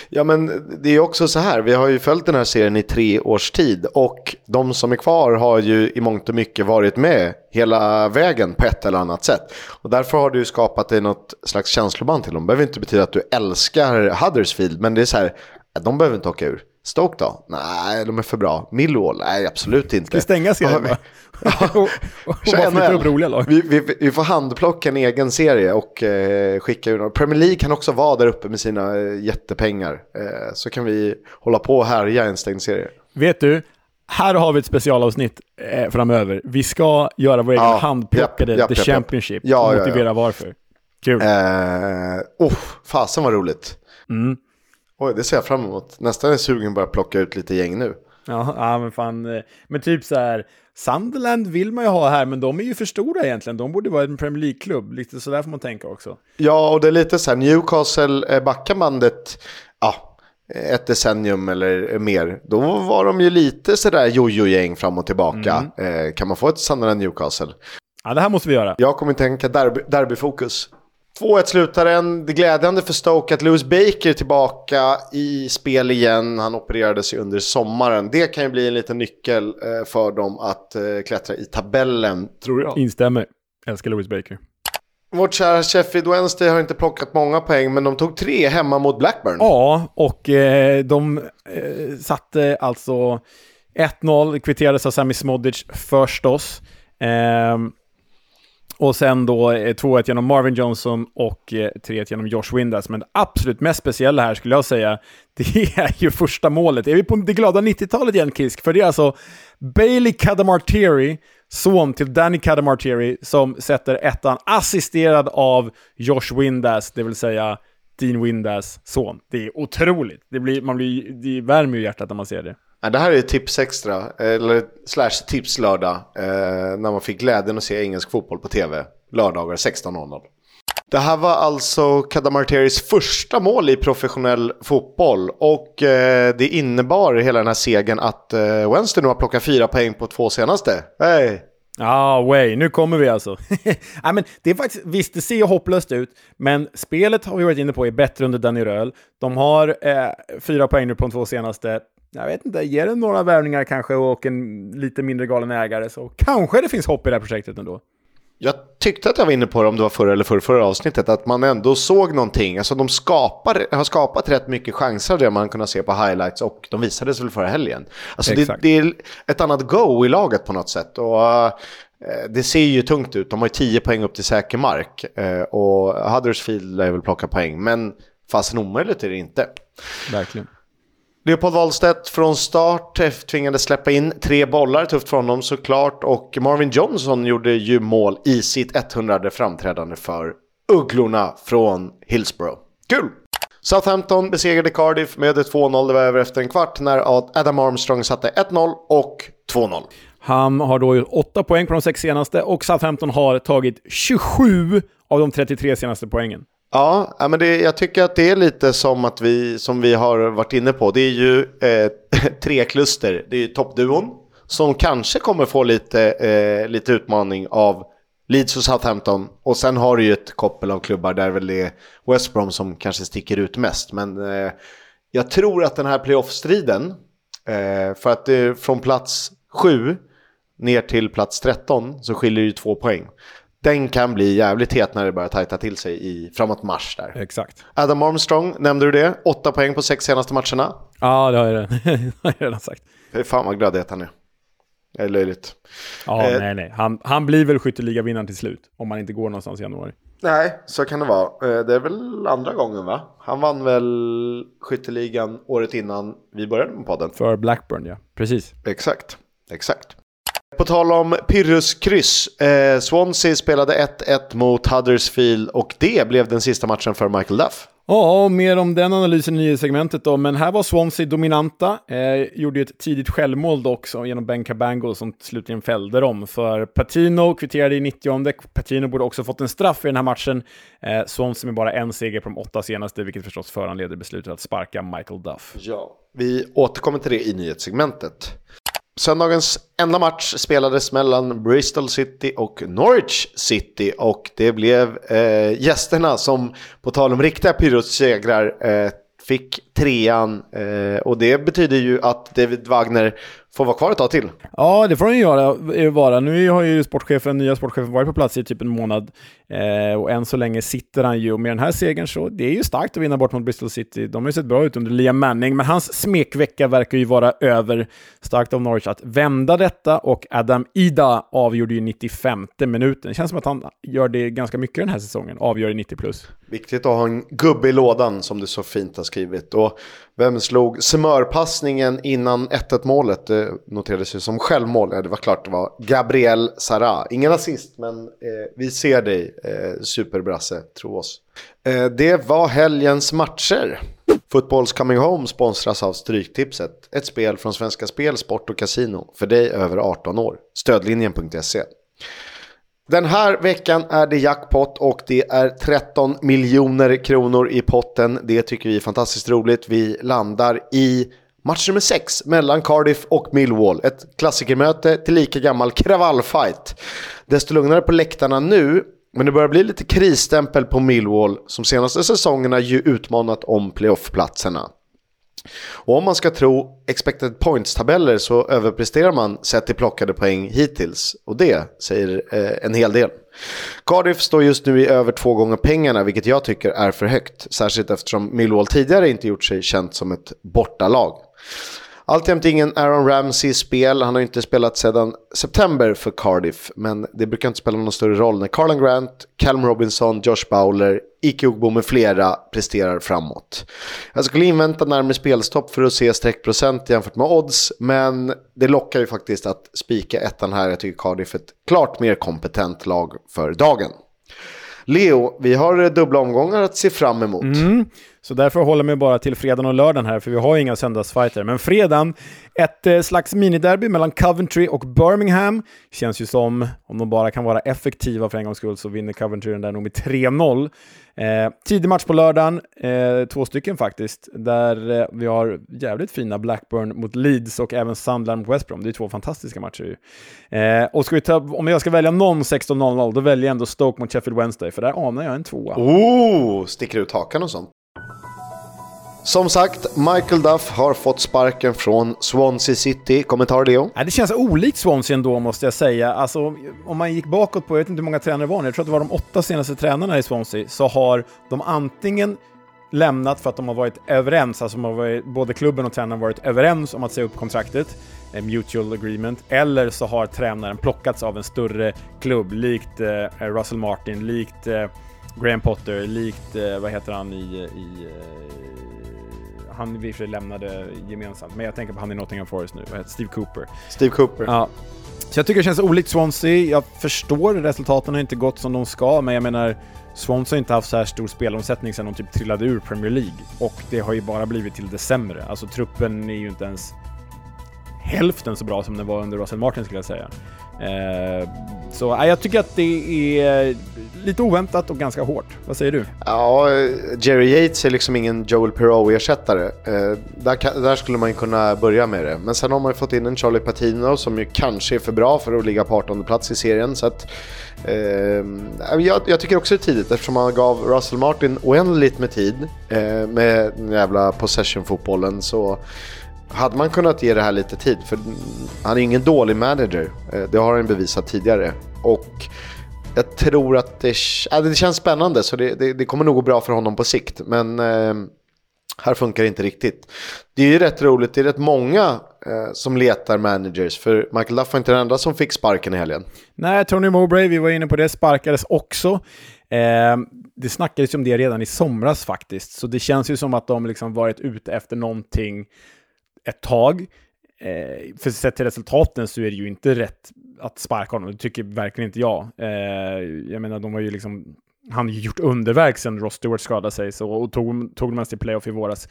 Ja men det är också så här, vi har ju följt den här serien i tre års tid och de som är kvar har ju i mångt och mycket varit med hela vägen på ett eller annat sätt. Och därför har du skapat dig något slags känsloband till dem. Det behöver inte betyda att du älskar Huddersfield, men det är så här, de behöver inte åka ur. Stoke då? Nej, de är för bra. Millwall? Nej, absolut inte. Ska vi stänga serien bara? och, och bara flytta upp roliga lag. Vi, vi, vi, får handplocka en egen serie och eh, skicka ur Premier League kan också vara där uppe med sina eh, jättepengar. Eh, så kan vi hålla på och härja en stängd serie. Vet du, här har vi ett specialavsnitt eh, framöver. Vi ska göra vår egen ja, handplockade japp, japp, The japp, Championship ja, och motivera ja, varför. Kul. Eh, oh, fasen var roligt. Mm. Oj, det ser jag fram emot. Nästan är sugen bara plocka ut lite gäng nu. Ja, ja men fan. Eh, men typ så här, Sunderland vill man ju ha här, men de är ju för stora egentligen. De borde vara en Premier League-klubb. Lite så där får man tänka också. Ja, och det är lite så här, Newcastle, eh, backabandet, ja, ett decennium eller mer. Då var de ju lite sådär jojo-gäng fram och tillbaka. Mm. Eh, kan man få ett Sunderland Newcastle? Ja, det här måste vi göra. Jag kommer tänka derby, derbyfokus. 2-1 slutaren. Det är glädjande för Stoke att Lewis Baker är tillbaka i spel igen. Han opererade sig under sommaren. Det kan ju bli en liten nyckel eh, för dem att eh, klättra i tabellen, tror jag. Instämmer. Älskar Lewis Baker. Vårt kära Sheffield Wednesday har inte plockat många poäng, men de tog tre hemma mot Blackburn. Ja, och eh, de eh, satte alltså 1-0, kvitterades av Sami Smodic förstås. Eh, och sen då eh, 2-1 genom Marvin Johnson och eh, 3-1 genom Josh Windas. Men det absolut mest speciella här skulle jag säga, det är ju första målet. Är vi på det glada 90-talet igen, Kisk? För det är alltså Bailey Cadamartieri, son till Danny Cadamartieri, som sätter ettan assisterad av Josh Windas, det vill säga Dean Windas son. Det är otroligt. Det, blir, man blir, det värmer ju hjärtat när man ser det. Det här är tips extra, eller slash tipslördag, lördag, eh, när man fick glädjen att se engelsk fotboll på tv. Lördagar 16.00. Det här var alltså Kadamarteris första mål i professionell fotboll och eh, det innebar hela den här segern att eh, Wednesday nu har plockat fyra poäng på två senaste. Hey. Ja, ah, way. Nu kommer vi alltså. ja, men det är faktiskt, visst, det ser hopplöst ut, men spelet har vi varit inne på är bättre under Danny Röhl. De har eh, fyra poäng nu på de två senaste. Jag vet inte, ger det några värvningar kanske och en lite mindre galen ägare så kanske det finns hopp i det här projektet ändå. Jag tyckte att jag var inne på det om det var förra eller förra, förra avsnittet, att man ändå såg någonting. Alltså de skapar, har skapat rätt mycket chanser det man kunnat se på highlights och de visades väl förra helgen. Alltså det, det, är ett annat go i laget på något sätt. Och, uh, det ser ju tungt ut, de har ju 10 poäng upp till säker mark. Uh, och Huddersfield lär väl plocka poäng, men fastän omöjligt är det inte. Verkligen. Leopold Wahlstedt från start tvingades släppa in tre bollar, tufft för honom såklart. Och Marvin Johnson gjorde ju mål i sitt 100 framträdande för Ugglorna från Hillsborough. Kul! Southampton besegrade Cardiff med 2-0, det var över efter en kvart när Adam Armstrong satte 1-0 och 2-0. Han har då gjort 8 poäng på de sex senaste och Southampton har tagit 27 av de 33 senaste poängen. Ja, men det, jag tycker att det är lite som att vi, som vi har varit inne på. Det är ju eh, tre kluster. Det är ju toppduon som kanske kommer få lite, eh, lite utmaning av Leeds och Southampton. Och sen har du ju ett koppel av klubbar där väl det är West Brom som kanske sticker ut mest. Men eh, jag tror att den här playoff-striden, eh, för att det från plats 7 ner till plats 13 så skiljer det ju två poäng den kan bli jävligt het när det börjar tajta till sig i, framåt mars där. Exakt. Adam Armstrong, nämnde du det? Åtta poäng på sex senaste matcherna. Ja, det har jag, redan sagt. Fy fan vad glad han är. Det är löjligt. Ja, eh, nej, nej. Han, han blir väl skytteligavinnaren till slut, om man inte går någonstans i januari. Nej, så kan det vara. Eh, det är väl andra gången va? Han vann väl skytteligan året innan vi började med podden. För Blackburn, ja. Precis. Exakt, exakt. På tal om Pyrrhus kryss. Eh, Swansea spelade 1-1 mot Huddersfield och det blev den sista matchen för Michael Duff. Ja, mer om den analysen i segmentet då. Men här var Swansea dominanta. Eh, gjorde ju ett tidigt självmål dock genom Ben Cabango som slutligen fällde dem. För Patino kvitterade i 90 Patino borde också fått en straff i den här matchen. Eh, Swansea med bara en seger på de åtta senaste, vilket förstås föranleder beslutet att sparka Michael Duff. Ja, vi återkommer till det i nyhetssegmentet. Söndagens enda match spelades mellan Bristol City och Norwich City och det blev eh, gästerna som på tal om riktiga Pyrrhus-segrar eh, fick trean eh, och det betyder ju att David Wagner får vara kvar ett tag till. Ja, det får han göra, vara. Nu har ju sportchefen, nya sportchefen varit på plats i typ en månad eh, och än så länge sitter han ju. Och med den här segern så det är ju starkt att vinna bort mot Bristol City. De har ju sett bra ut under Liam Manning, men hans smekvecka verkar ju vara över. Starkt av Norwich att vända detta och Adam Ida avgjorde ju 95 minuten. Det känns som att han gör det ganska mycket den här säsongen, avgör i 90 plus. Viktigt att ha en gubbe i lådan som du så fint har skrivit. Och vem slog smörpassningen innan 1-1 målet? Det noterades ju som självmål. Ja, det var klart det var Gabriel Sara. Ingen assist, men eh, vi ser dig, eh, superbrasse, tro oss. Eh, det var helgens matcher. Footballs Coming Home sponsras av Stryktipset. Ett spel från Svenska Spel, Sport och Casino. För dig över 18 år. Stödlinjen.se. Den här veckan är det jackpot och det är 13 miljoner kronor i potten. Det tycker vi är fantastiskt roligt. Vi landar i match nummer 6 mellan Cardiff och Millwall. Ett klassikermöte till lika gammal kravallfight. Desto lugnare på läktarna nu, men det börjar bli lite krisstämpel på Millwall som senaste säsongerna ju utmanat om playoff-platserna. Och om man ska tro expected points-tabeller så överpresterar man sett till plockade poäng hittills. Och det säger eh, en hel del. Cardiff står just nu i över två gånger pengarna, vilket jag tycker är för högt. Särskilt eftersom Millwall tidigare inte gjort sig känt som ett bortalag. Alltjämt ingen Aaron Ramsey i spel. Han har inte spelat sedan september för Cardiff. Men det brukar inte spela någon större roll när Carlan Grant, Calm Robinson, Josh Bowler, Ike Ogbo med flera presterar framåt. Jag skulle invänta närmare spelstopp för att se streckprocent jämfört med odds. Men det lockar ju faktiskt att spika ettan här. Jag tycker Cardiff är ett klart mer kompetent lag för dagen. Leo, vi har dubbla omgångar att se fram emot. Mm. Så därför håller jag mig bara till fredagen och lördagen här, för vi har ju inga söndagsfighter. Men fredagen, ett eh, slags miniderby mellan Coventry och Birmingham. Känns ju som, om de bara kan vara effektiva för en gångs skull, så vinner Coventry den där nog med 3-0. Eh, tidig match på lördagen, eh, två stycken faktiskt, där eh, vi har jävligt fina Blackburn mot Leeds och även Sunderland mot West Brom. Det är två fantastiska matcher ju. Eh, och ska vi ta, om jag ska välja någon 16.00, då väljer jag ändå Stoke mot Sheffield Wednesday, för där anar jag en tvåa. Oh, sticker ut hakan och sånt. Som sagt, Michael Duff har fått sparken från Swansea City. Kommentar Leo? Ja, det känns olikt Swansea ändå måste jag säga. Alltså, om man gick bakåt på, jag vet inte hur många tränare det var, nu, jag tror att det var de åtta senaste tränarna i Swansea, så har de antingen lämnat för att de har varit överens, alltså har varit, både klubben och tränaren varit överens om att säga upp kontraktet, en mutual agreement, eller så har tränaren plockats av en större klubb, likt eh, eh, Russell Martin, likt eh, Graham Potter, likt, eh, vad heter han i, i eh, han vi för lämnade gemensamt, men jag tänker på han i Nottingham Forest nu, Steve Cooper. Steve Cooper. Ja. Så jag tycker det känns olikt Swansea. Jag förstår resultaten har inte gått som de ska, men jag menar Swansea har inte haft så här stor spelomsättning sedan de typ trillade ur Premier League. Och det har ju bara blivit till det sämre. Alltså truppen är ju inte ens hälften så bra som den var under Russell Martin skulle jag säga. Eh, så jag tycker att det är lite oväntat och ganska hårt. Vad säger du? Ja, Jerry Yates är liksom ingen Joel Perreault-ersättare. Eh, där, där, skulle man ju kunna börja med det. Men sen har man ju fått in en Charlie Patino som ju kanske är för bra för att ligga på 18 plats i serien. Så att, eh, jag, jag, tycker också det är tidigt eftersom man gav Russell Martin oändligt med tid eh, med den jävla possession-fotbollen. Så hade man kunnat ge det här lite tid, för han är ingen dålig manager. Eh, det har han bevisat tidigare. Och jag tror att det, äh, det känns spännande, så det, det, det, kommer nog gå bra för honom på sikt. Men eh, här funkar det inte riktigt. Det är ju rätt roligt, det är rätt många eh, som letar managers. För Michael Duff var inte den enda som fick sparken i helgen. Nej, Tony Mowbray, vi var inne på det, sparkades också. Eh, det snackades om det redan i somras faktiskt, så det känns ju som att de liksom varit ute efter någonting ett tag. Eh, för sett till resultaten så är det ju inte rätt att sparka honom, det tycker verkligen inte jag. Eh, jag menar, de var ju liksom, han har ju gjort underverk sen Ross Stewart skadade sig så, och tog, tog dem ens till playoff i våras.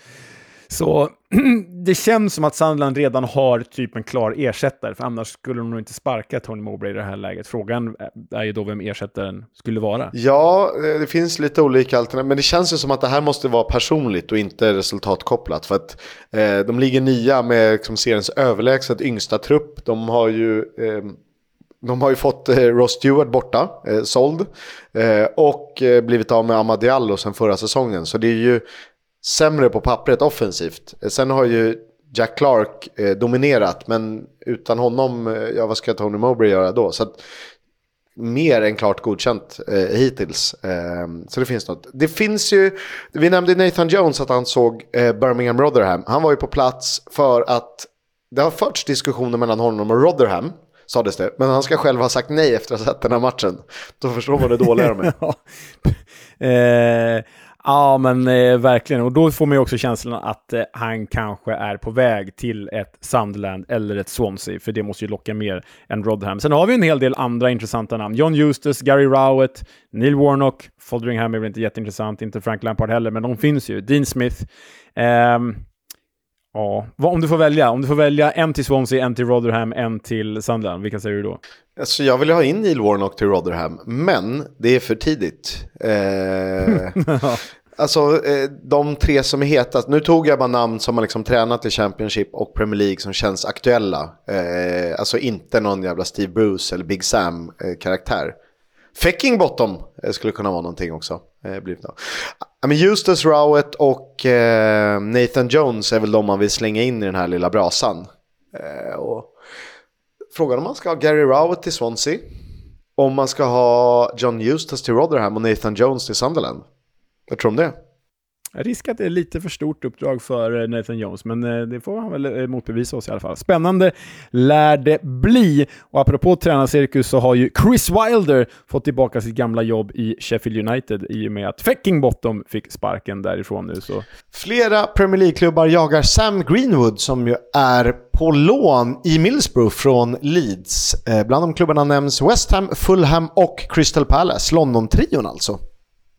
Så det känns som att Sandland redan har typ en klar ersättare, för annars skulle de nog inte sparka Tony Mowbray i det här läget. Frågan är ju då vem ersättaren skulle vara. Ja, eh, det finns lite olika alternativ, men det känns ju som att det här måste vara personligt och inte resultatkopplat. För att eh, de ligger nia med liksom, seriens överlägset yngsta trupp. De har ju... Eh, de har ju fått eh, Ross Stewart borta, eh, såld. Eh, och eh, blivit av med Amadiallo sen förra säsongen. Så det är ju sämre på pappret offensivt. Eh, sen har ju Jack Clark eh, dominerat, men utan honom, eh, ja vad ska Tony Mowbray göra då? Så att, mer än klart godkänt eh, hittills. Eh, så det finns något. Det finns ju, vi nämnde Nathan Jones att han såg eh, Birmingham Rotherham. Han var ju på plats för att det har förts diskussioner mellan honom och Rotherham, sades det. Men han ska själv ha sagt nej efter att ha sett den här matchen. Då förstår man hur dåliga de är. Eh, Ja, men eh, verkligen. Och då får man ju också känslan att eh, han kanske är på väg till ett Sunderland eller ett Swansea, för det måste ju locka mer än Rodham. Sen har vi en hel del andra intressanta namn. John Eustace, Gary Rowett, Neil Warnock, Folderingham är väl inte jätteintressant, inte Frank Lampard heller, men de finns ju. Dean Smith. Um, Ja, om du får välja. Om du får välja en till Swansea, en till Rotherham, en till Sunderland. Vilka säger du då? Alltså jag vill ha in Neil Warnock till Rotherham, men det är för tidigt. Eh, alltså eh, de tre som är hetast, nu tog jag bara namn som har liksom tränat i Championship och Premier League som känns aktuella. Eh, alltså inte någon jävla Steve Bruce eller Big Sam-karaktär. Fecking Bottom eh, skulle kunna vara någonting också. Eh, blivit Ja, Men Eustace Rowett och eh, Nathan Jones är väl de man vill slänga in i den här lilla brasan. Eh, och frågan om man ska ha Gary Rowett till Swansea. Om man ska ha John Eustace till Rotherham och Nathan Jones till Sunderland. Vad tror du om det? Risk att det är lite för stort uppdrag för eh, Nathan Jones, men eh, det får han väl eh, motbevisa oss i alla fall. Spännande lär det bli. Och apropå tränarcirkus så har ju Chris Wilder fått tillbaka sitt gamla jobb i Sheffield United i och med att Fecking Bottom fick sparken därifrån nu. Så. Flera Premier League-klubbar jagar Sam Greenwood som ju är på lån i Middlesbrough från Leeds. Bland de klubbarna nämns West Ham, Fulham och Crystal Palace. London-trion alltså.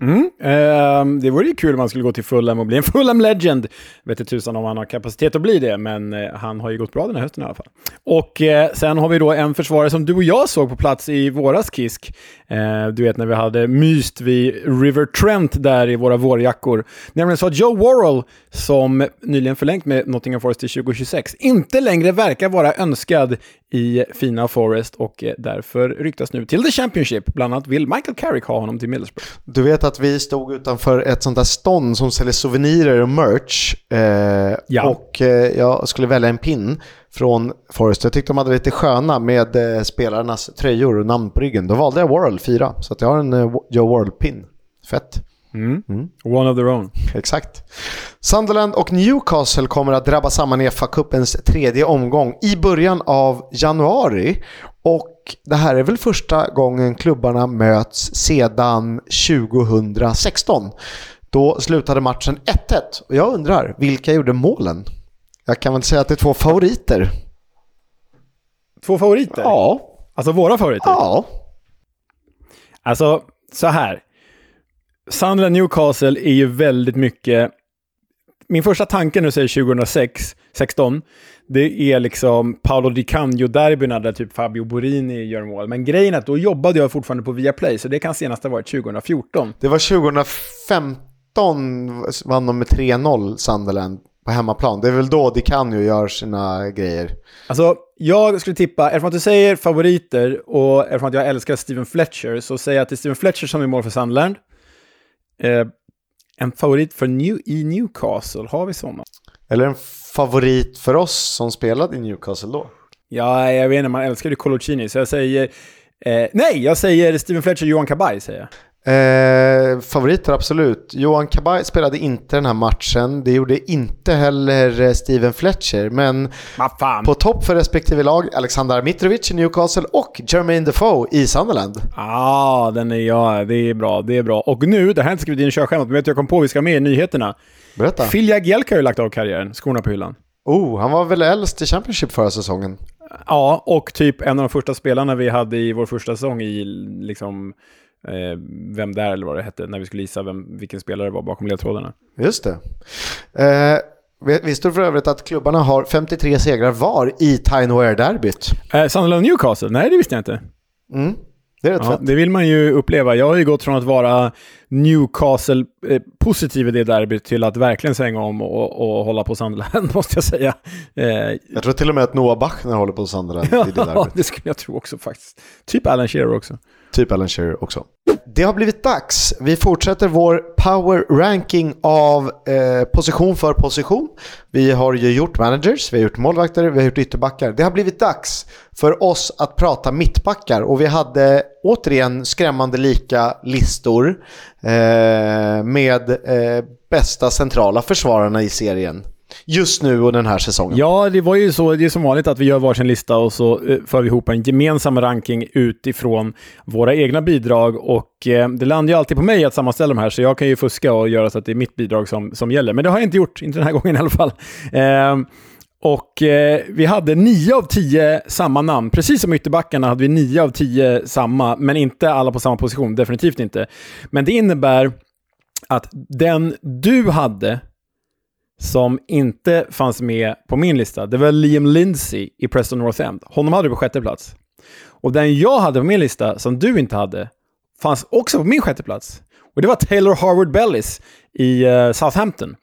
Mm. Eh, det vore ju kul om han skulle gå till Fulham och bli en Fulham Legend. Vet inte tusan om han har kapacitet att bli det, men eh, han har ju gått bra den här hösten i alla fall. Och eh, sen har vi då en försvarare som du och jag såg på plats i våras Kisk. Eh, du vet när vi hade myst vid River Trent där i våra vårjackor. Nämligen så att Joe Worrell, som nyligen förlängt med Nottingham Forest till 2026, inte längre verkar vara önskad i fina Forest och eh, därför ryktas nu till The Championship. Bland annat vill Michael Carrick ha honom till Middlesbrough. Du vet att vi stod utanför ett sånt där stånd som säljer souvenirer och merch. Eh, Ja. Och eh, jag skulle välja en pin från Forest. Jag tyckte de hade lite sköna med eh, spelarnas tröjor och namn på ryggen. Då valde jag World 4. Så att jag har en eh, Joe World-pin. Fett. One of their own. Exakt. Sunderland och Newcastle kommer att drabba samman i FA-cupens tredje omgång i början av januari. Och det här är väl första gången klubbarna möts sedan 2016. Då slutade matchen 1-1 och jag undrar, vilka gjorde målen? Jag kan väl säga att det är två favoriter. Två favoriter? Ja. Alltså våra favoriter? Ja. Alltså, så här. Sunderland Newcastle är ju väldigt mycket... Min första tanke du säger 2006, 16, det är liksom Paolo Di Canio-derbyna där typ Fabio Borini gör mål. Men grejen är att då jobbade jag fortfarande på Viaplay, så det kan senast ha varit 2014. Det var 2015 vann de med 3-0 Sunderland på hemmaplan. Det är väl då Di Canio gör sina grejer. Alltså, jag skulle tippa, eftersom att du säger favoriter och eftersom att jag älskar Steven Fletcher, så säger jag att det är Steven Fletcher som är mål för Sunderland. Eh, en favorit för New, i Newcastle, har vi sådana? Eller en favorit för oss som spelade i Newcastle då. Ja, jag vet inte, man älskar ju Coloccini, så jag säger... Eh, nej, jag säger Steven Fletcher, Johan Kabaj, säger jag. Eh, favoriter absolut. Johan Kabaj spelade inte den här matchen. Det gjorde inte heller eh, Steven Fletcher. Men fan! på topp för respektive lag, Alexander Mitrovic i Newcastle och Jermaine Defoe i Sunderland. ah, den är ja, det är bra, det är bra. Och nu, det här jag inte skrivit in i körschemat, men vet du, jag kom på vi ska med i nyheterna. Berätta. Phil Jagielka har ju lagt av karriären, skorna på hyllan. Oh, han var väl äldst i Championship förra säsongen. Ja, och typ en av de första spelarna vi hade i vår första säsong i liksom eh, Vem där eller vad det hette, när vi skulle gissa vem, vilken spelare det var bakom ledtrådarna. Just det. Eh, vi- visste du för övrigt att klubbarna har 53 segrar var i Tyne Wear-derbyt? Eh, Sunderland Newcastle? Nej, det visste jag inte. Mm. Det är rätt Ja, fett. det vill man ju uppleva. Jag har ju gått från att vara Newcastle-positiv i det derbyt till att verkligen svänga om och, och hålla på Sunderland, måste jag säga. Eh, Jag tror till och med att Noah Bachner håller på Sunderland i det ja, derbyt. det skulle jag tro också faktiskt. Typ Alan Shearer också. Typ Alan Shearer också. Det har blivit dags. Vi fortsätter vår power ranking av eh, position för position. Vi har ju gjort managers, vi har gjort målvakter, vi har gjort ytterbackar. Det har blivit dags för oss att prata mittbackar och vi hade återigen skrämmande lika listor eh, med eh, bästa centrala försvararna i serien. Just nu och den här säsongen. Ja, det var ju så. Det är som vanligt att vi gör varsin lista och så eh, för vi ihop en gemensam ranking utifrån våra egna bidrag. Och eh, det landar ju alltid på mig att sammanställa de här, så jag kan ju fuska och göra så att det är mitt bidrag som, som gäller. Men det har jag inte gjort, inte den här gången i alla fall. Eh, och eh, vi hade nio av tio samma namn. Precis som ytterbackarna hade vi nio av tio samma, men inte alla på samma position. Definitivt inte. Men det innebär att den du hade som inte fanns med på min lista, det var Liam Lindsay i Preston North End. Honom hade du på sjätte plats. Och den jag hade på min lista, som du inte hade, fanns också på min sjätte plats. Och det var Taylor Harvard Bellis i uh, Southampton.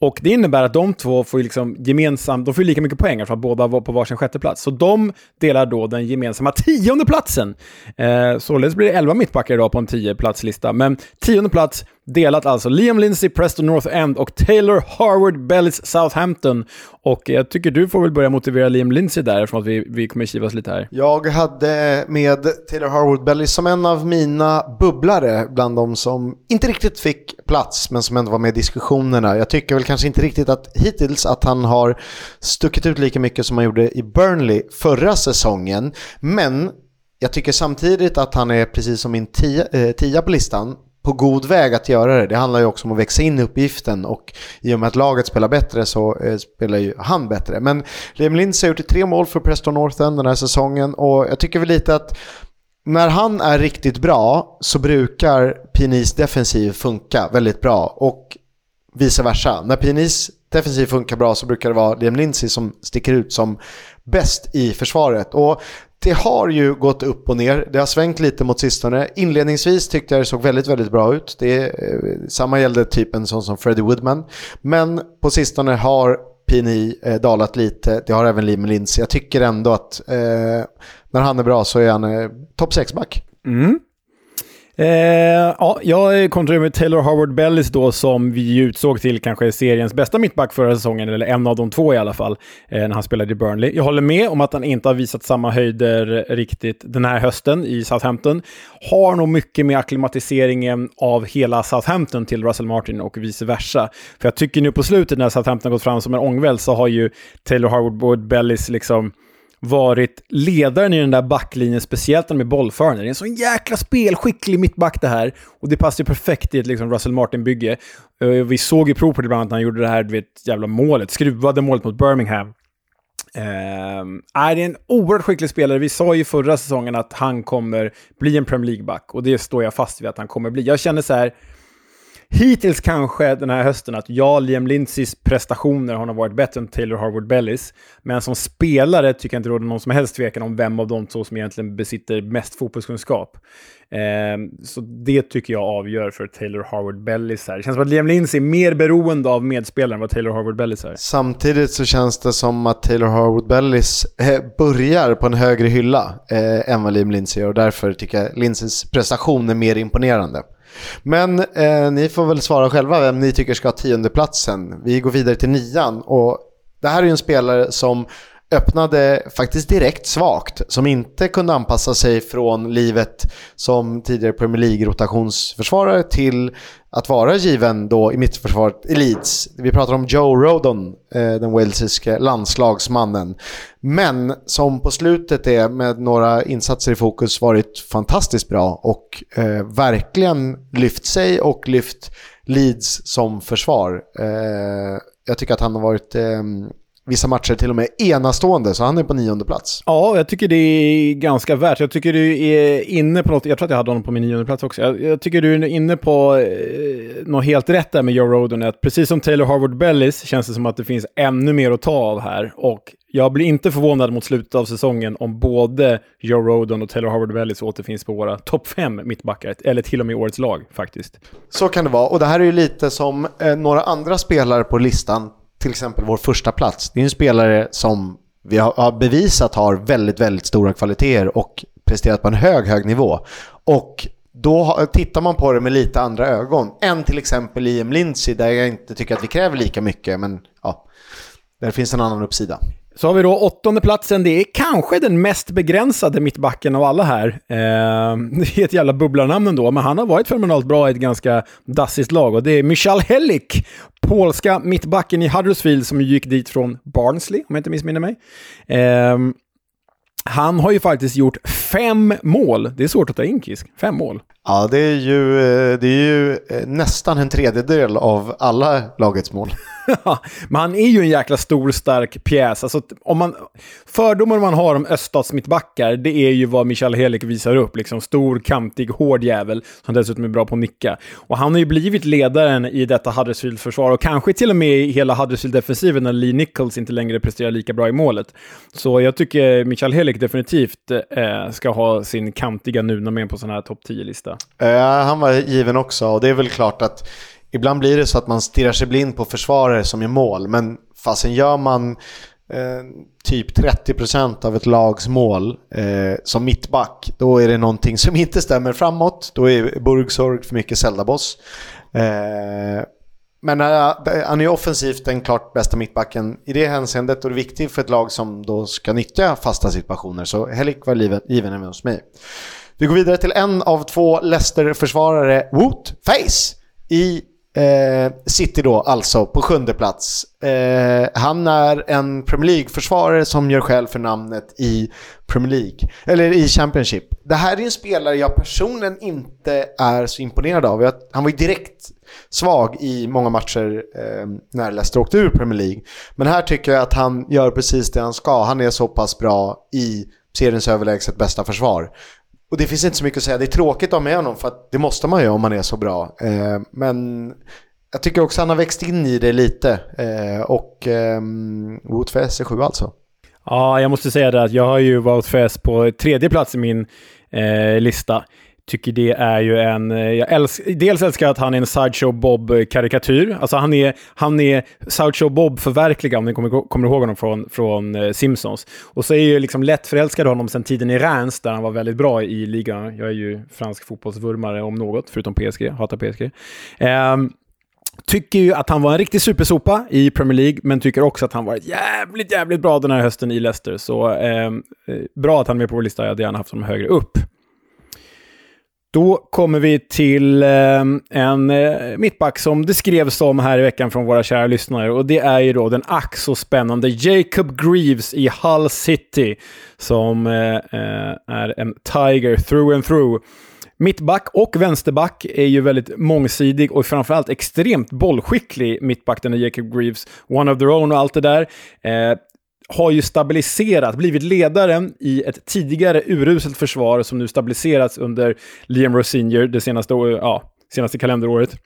Och det innebär att de två får liksom gemensamt, de får lika mycket poäng för att båda var på varsin sjätte plats. Så de delar då den gemensamma tionde platsen. Eh, således blir det elva mittbackar idag på en tio platslista. Men tionde plats delat alltså Liam Lindsay, Preston North End och Taylor Harvard Bellis Southampton. Och jag tycker du får väl börja motivera Liam Lindsay där, eftersom att vi, vi kommer kivas lite här. Jag hade med Taylor Harwood Bellis som en av mina bubblare bland de som inte riktigt fick plats men som ändå var med i diskussionerna. Jag tycker väl kanske inte riktigt att hittills att han har stuckit ut lika mycket som han gjorde i Burnley förra säsongen. Men jag tycker samtidigt att han är precis som min tia, eh, tia på listan på god väg att göra det. Det handlar ju också om att växa in i uppgiften och i och med att laget spelar bättre så eh, spelar ju han bättre. Men Liam Lindsay har gjort tre mål för Preston North End den här säsongen och jag tycker väl lite att när han är riktigt bra så brukar Pinis defensiv funka väldigt bra och vice versa. När Pinis defensiv funkar bra så brukar det vara Liam Lindsey som sticker ut som bäst i försvaret. Och det har ju gått upp och ner. Det har svängt lite mot sistone. Inledningsvis tyckte jag det såg väldigt, väldigt bra ut. Det, eh, samma gällde typ en sån som Freddie Woodman. Men på sistone har PNI eh, dalat lite. Det har även Liam Lindsey. Jag tycker ändå att eh, när han är bra så är han eh, topp 6-back. Mm. Eh, ja, jag kontrollerar med Taylor Howard Bellis då som vi utsåg till kanske seriens bästa mittback förra säsongen, eller en av de två i alla fall, eh, när han spelade i Burnley. Jag håller med om att han inte har visat samma höjder riktigt den här hösten i Southampton. Har nog mycket med akklimatiseringen av hela Southampton till Russell Martin och vice versa. För jag tycker nu på slutet när Southampton gått fram som en ångvält så har ju Taylor Howard Bellis liksom varit ledaren i den där backlinjen, speciellt när de är bollförande. Det är en sån jäkla spelskicklig mittback det här. Och det passar ju perfekt i ett liksom, Russell Martin-bygge. Eh, vi såg ju prov på det bland annat när han gjorde det här du vet, jävla målet, skruvade målet mot Birmingham. Ehm, uh, är det är en oerhört skicklig spelare. Vi sa ju förra säsongen att han kommer bli en Premier League-back och det står jag fast vid att han kommer bli. Jag känner så här, hittills kanske den här hösten att ja, Liam Lindsays prestationer har nog varit bättre än Taylor Harvard Bellis. Men som spelare tycker jag inte det råder någon som helst tvekan om vem av de två som egentligen besitter mest fotbollskunskap. Eh, så det tycker jag avgör för Taylor Harvard Bellis här. Det känns som att Liam Lindsay är mer beroende av medspelaren än vad Taylor Harvard Bellis är. Samtidigt så känns det som att Taylor Harvard Bellis eh, börjar på en högre hylla eh, än vad Liam Lindsay gör och därför tycker jag Lindsays prestation är mer imponerande. Men eh, ni får väl svara själva vem ni tycker ska ha tiondeplatsen. Vi går vidare till nian och det här är ju en spelare som öppnade faktiskt direkt svagt, som inte kunde anpassa sig från livet som tidigare Premier League-rotationsförsvarare till att vara given då i mittförsvaret i Leeds. Vi pratar om Joe Rodon, eh, den walesiske landslagsmannen. Men som på slutet är med några insatser i fokus varit fantastiskt bra och eh, verkligen lyft sig och lyft Leeds som försvar. Eh, jag tycker att han har varit eh, vissa matcher till och med enastående, så han är på nionde plats. Ja, jag tycker det är ganska värt. Jag tycker du är inne på något, jag tror att jag hade honom på min nionde plats också. Jag, jag tycker du är inne på eh, något helt rätt där med Joe Rodon, att precis som Taylor Harvard Bellis känns det som att det finns ännu mer att ta av här. Och jag blir inte förvånad mot slutet av säsongen om både Joe Rodon och Taylor Harvard Bellis återfinns på våra topp fem mittbackar, eller till och med årets lag faktiskt. Så kan det vara, och det här är ju lite som eh, några andra spelare på listan till exempel vår första plats. Det är en spelare som vi har bevisat har väldigt, väldigt stora kvaliteter och presterat på en hög, hög nivå. Och då tittar man på det med lite andra ögon än till exempel Liam Lindsey där jag inte tycker att vi kräver lika mycket, men ja, där finns en annan uppsida. Så har vi då åttonde platsen. Det är kanske den mest begränsade mittbacken av alla här. Eh, det är ett jävla bubblarnamn ändå, men han har varit fenomenalt bra i ett ganska dassigt lag. Och det är Michal Helik, polska mittbacken i Huddersfield som gick dit från Barnsley, om jag inte missminner mig. Eh, han har ju faktiskt gjort fem mål. Det är svårt att ta in Kisk. Fem mål. Ja, det är ju, eh, det är ju eh, nästan en tredjedel av alla lagets mål. men han är ju en jäkla stor, stark pjäs. Alltså, om man, fördomar man har om öststatsmittbackar, det är ju vad Michael Helik visar upp. Liksom, stor, kantig, hård jävel som dessutom är bra på att nicka. Och han har ju blivit ledaren i detta Huddersfield-försvar och kanske till och med i hela Huddersfield-defensiven när Lee Nichols inte längre presterar lika bra i målet. Så jag tycker Michael Helik definitivt eh, ska ha sin kantiga Nuna med på sån här topp 10-lista. Uh, han var given också och det är väl klart att ibland blir det så att man stirrar sig blind på försvarare som gör mål. Men fasen gör man eh, typ 30% av ett lags mål eh, som mittback, då är det någonting som inte stämmer framåt. Då är Burgsorg för mycket Zeldaboss. Eh, men uh, han är offensivt den klart bästa mittbacken i det hänseendet och det är viktigt för ett lag som då ska nyttja fasta situationer. Så Helik var given även hos mig. Vi går vidare till en av två Leicester-försvarare, Woot Face, i Eh, City då alltså på sjunde plats. Eh, han är en Premier League-försvarare som gör skäl för namnet i Premier League, eller i Championship. Det här är en spelare jag personligen inte är så imponerad av. Han var ju direkt svag i många matcher eh, när Leicester åkte ur Premier League. Men här tycker jag att han gör precis det han ska. Han är så pass bra i seriens överlägset bästa försvar och det finns inte så mycket att säga. Det är tråkigt att ha med honom för att det måste man ju om man är så bra. Eh, men jag tycker också att han har växt in i det lite. Eh, och eh, Wout för är sju alltså. Ja, jag måste säga det att jag har ju Wout Fess på tredje plats i min eh, lista tycker det är ju en... Eh, jag älsk, dels älskar jag att han är en Sideshow Bob-karikatyr. Alltså han är, han är Sideshow Bob-förverkligad, om ni kommer, kommer ihåg honom från, från eh, Simpsons. Och så är jag ju liksom lätt förälskad honom sen tiden i Reims, där han var väldigt bra i ligan. Jag är ju fransk fotbollsvurmare om något, förutom PSG. Hatar PSG. Um, ehm, Tycker ju att han var en riktig supersopa i Premier League, men tycker också att han varit jävligt, jävligt bra den här hösten i Leicester. Så ehm, eh, bra att han är med på vår lista. Jag hade gärna haft honom högre upp. Då kommer vi till eh, en eh, mittback som det skrevs om här i veckan från våra kära lyssnare. Och det är ju då den ack så spännande Jacob Greaves i Hull City. Som eh, eh är en Tiger through and through. Mittback och vänsterback är ju väldigt mångsidig och framförallt extremt bollskicklig mittback, den är Jacob Greaves. One of their own och allt det där. Eh, har ju stabiliserat, blivit ledaren i ett tidigare uruselt försvar som nu stabiliserats under Liam Rosinier det senaste, ja, senaste kalenderåret.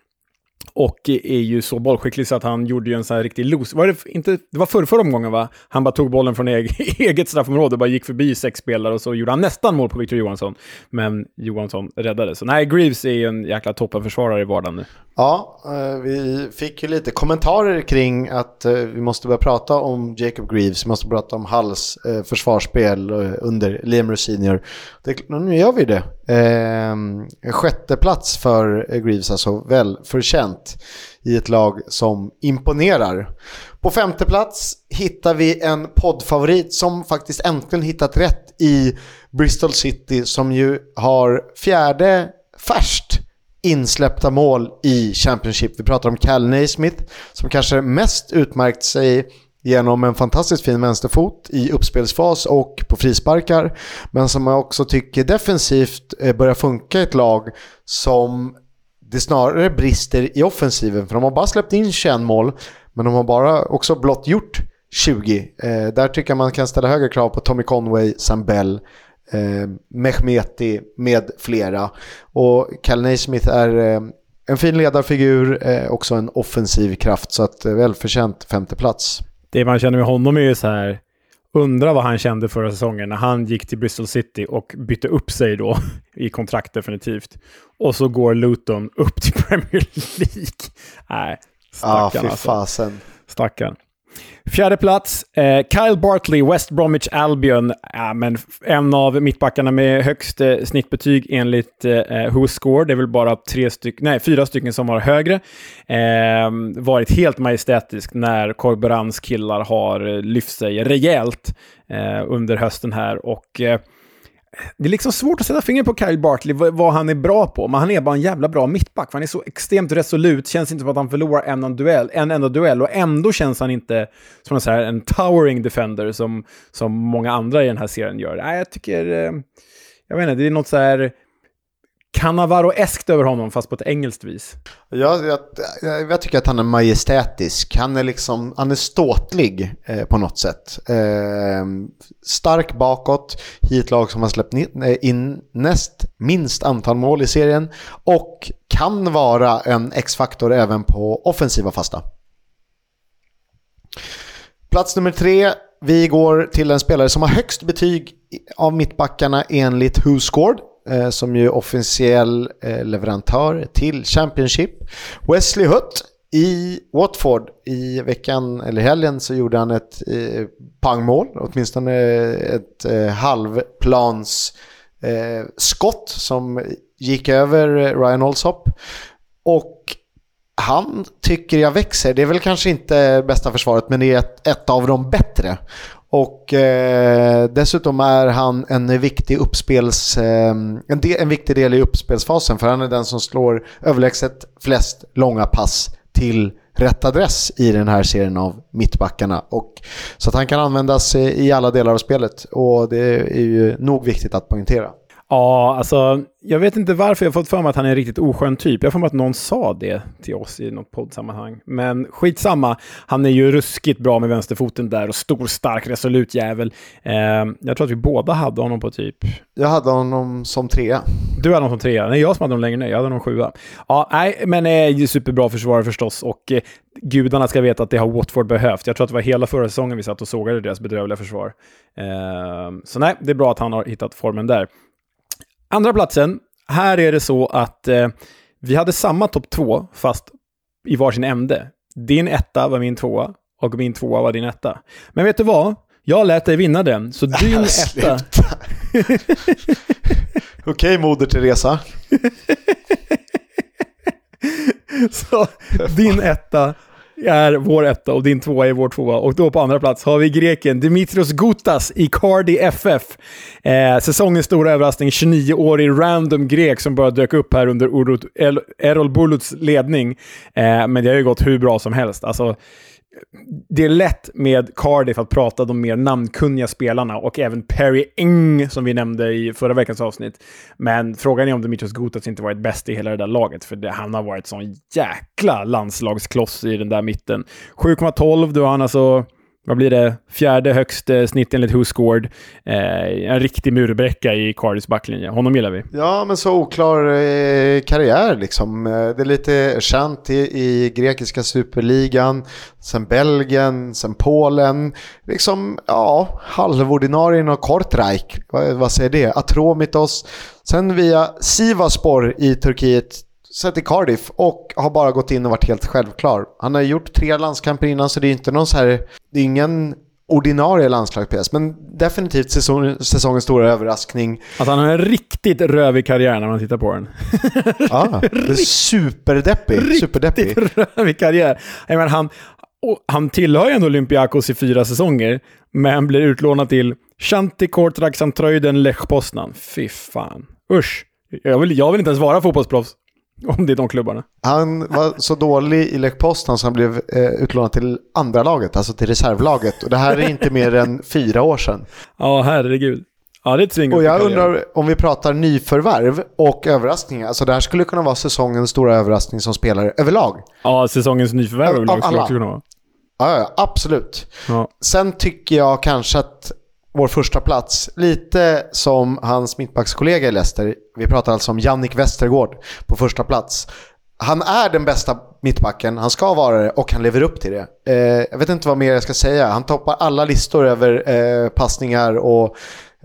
Och är ju så bollskicklig så att han gjorde ju en sån här riktig los. Var det, inte, det var förra, förra omgången va? Han bara tog bollen från eget straffområde och bara gick förbi sex spelare och så gjorde han nästan mål på Victor Johansson. Men Johansson räddade. Så nej, Greaves är ju en jäkla toppenförsvarare i vardagen nu. Ja, eh, vi fick ju lite kommentarer kring att eh, vi måste börja prata om Jacob Greaves, vi måste prata om Halls eh, försvarsspel under Liam Rosenior. Nu gör vi det. Sjätte plats för Greaves, alltså välförtjänt i ett lag som imponerar. På femte plats hittar vi en poddfavorit som faktiskt äntligen hittat rätt i Bristol City som ju har fjärde färst insläppta mål i Championship. Vi pratar om Cal Naismith som kanske mest utmärkt sig genom en fantastiskt fin vänsterfot i uppspelsfas och på frisparkar. Men som jag också tycker defensivt eh, börjar funka i ett lag som det snarare brister i offensiven. För de har bara släppt in 21 mål, men de har bara också blott gjort 20. Eh, där tycker jag man kan ställa högre krav på Tommy Conway, Sam Bell, eh, Mehmeti med flera. Och Cal Naismith är eh, en fin ledarfigur, eh, också en offensiv kraft, så att eh, välförtjänt femteplats. Det man känner med honom är ju så här, undra vad han kände förra säsongen när han gick till Bristol City och bytte upp sig då i kontrakt definitivt. Och så går Luton upp till Premier League. Nej, stackarn ah, fy alltså. Stackarn. Fjärde plats, eh, Kyle Bartley, West Bromwich Albion. Ja, men en av mittbackarna med högst eh, snittbetyg enligt eh, eh WhoScore. Det är väl bara tre styck, nej, fyra stycken som har högre. Eh, varit helt majestätisk när Korberans killar har eh, lyft sig rejält eh, under hösten här. Och eh, det är liksom svårt att sätta fingret på Kyle Bartley, vad, vad, han är bra på. Men han är bara en jävla bra mittback. Han är så extremt resolut, känns inte som att han förlorar en, en, duell, en enda duell. Och ändå känns han inte som en, så här, en towering defender som, som många andra i den här serien gör. Nej, jag tycker... Eh, jag vet inte, det är något så här Cannavaro-eskt över honom, fast på ett engelskt vis. Ja, jag, jag, jag, tycker att han är majestätisk. Han är, liksom, han är ståtlig eh, på något sätt. Eh, stark bakåt i ett lag som har släppt eh, in näst minst antal mål i serien. Och kan vara en X-faktor även på offensiva fasta. Plats nummer tre. Vi går till en spelare som har högst betyg av mittbackarna enligt WhoScored eh, som ju är officiell eh, leverantör till Championship. Wesley Hutt i Watford i veckan, eller helgen, så gjorde han ett eh, pangmål, åtminstone ett eh, halvplans eh, skott som gick över eh, Ryan Olsop. Och han tycker jag växer. Det är väl kanske inte bästa försvaret, men det är ett, ett av de bättre. Och eh, dessutom är han en viktig uppspels, eh, en, del, en viktig del i uppspelsfasen för han är den som slår överlägset flest långa pass till rätt adress i den här serien av mittbackarna. Och, så att han kan användas i alla delar av spelet och det är ju nog viktigt att poängtera. Ja, alltså jag vet inte varför jag har fått för mig att han är en riktigt oskön typ. Jag har för mig att någon sa det till oss i något poddsammanhang. Men skitsamma, han är ju ruskigt bra med vänsterfoten där och stor, stark, resolut jävel. Eh, jag tror att vi båda hade honom på typ... Jag hade honom som trea. Du hade honom som trea? Nej, jag som hade honom längre ner. Jag hade honom sjua. Ja, nej, men eh, superbra försvarare förstås och eh, gudarna ska veta att det har Watford behövt. Jag tror att det var hela förra säsongen vi satt och sågade deras bedrövliga försvar. Eh, så nej, det är bra att han har hittat formen där. Andra platsen, här är det så att eh, vi hade samma topp två, fast i varsin ände. Din etta var min tvåa och min tvåa var din etta. Men vet du vad? Jag lät dig vinna den, så din etta... Okej, Moder Teresa. så din etta är vår etta och din tvåa är vår tvåa. Och då på andra plats har vi greken Dimitrios Gutas i Cardi FF. Eh, säsongens stora överraskning, 29-årig random grek som bara dök upp här under Errol Buluts ledning. Eh, men det har ju gått hur bra som helst. Alltså, det är lätt med Cardiff att prata de mer namnkunniga spelarna och även Perry Eng som vi nämnde i förra veckans avsnitt. Men frågan är om Dimitrios Gutas inte varit bäst i hela det där laget, för det, han har varit sån jäkla landslagskloss i den där mitten. 7,12, då har han alltså vad blir det, fjärde högst eh, snitt enligt Who Scored. Eh, en riktig murbräcka i Cardis backlinje. Honom gillar vi. Ja, men så oklar eh, karriär liksom. Eh, det är lite känt i, i, grekiska superligan, sen Belgien, sen Polen. Liksom, ja, halvordinarien och Kortrijk, vad, vad säger det? Atromitos. Sen via Sivaspor i Turkiet sett i Cardiff och har bara gått in och varit helt självklar. Han har gjort tre landskamper innan så det är inte någon så här, det är ingen ordinarie landslagspjäs, men definitivt säsong, säsongens stora överraskning. Att han har en riktigt rövig karriär när man tittar på den. ja, det är superdeppig. Riktigt superdeppig. rövig karriär. Jag menar, han, han tillhör ju ändå Olympiakos i fyra säsonger, men blir utlånad till Shanti Kortrak Santröjden Lech Poznan. Fy fan. Usch. Jag vill, jag vill inte ens vara fotbollsproffs. Om det är de klubbarna. Han var så dålig i Lech Poznan så han blev eh, utlånad till andra laget, alltså till reservlaget. Och det här är inte mer än fyra år sedan. Ja, herregud. Ja, det är Och jag undrar om vi pratar nyförvärv och överraskningar. Alltså det här skulle kunna vara säsongens stora överraskning som spelare överlag. Ja, säsongens nyförvärv överlag skulle också kunna vara. Ja, ja absolut. Ja. Sen tycker jag kanske att vår första plats. Lite som hans mittbackskollega i Leicester. Vi pratar alltså om Jannik Westergård på första plats. Han är den bästa mittbacken, han ska vara det och han lever upp till det. Eh, jag vet inte vad mer jag ska säga. Han toppar alla listor över eh, passningar och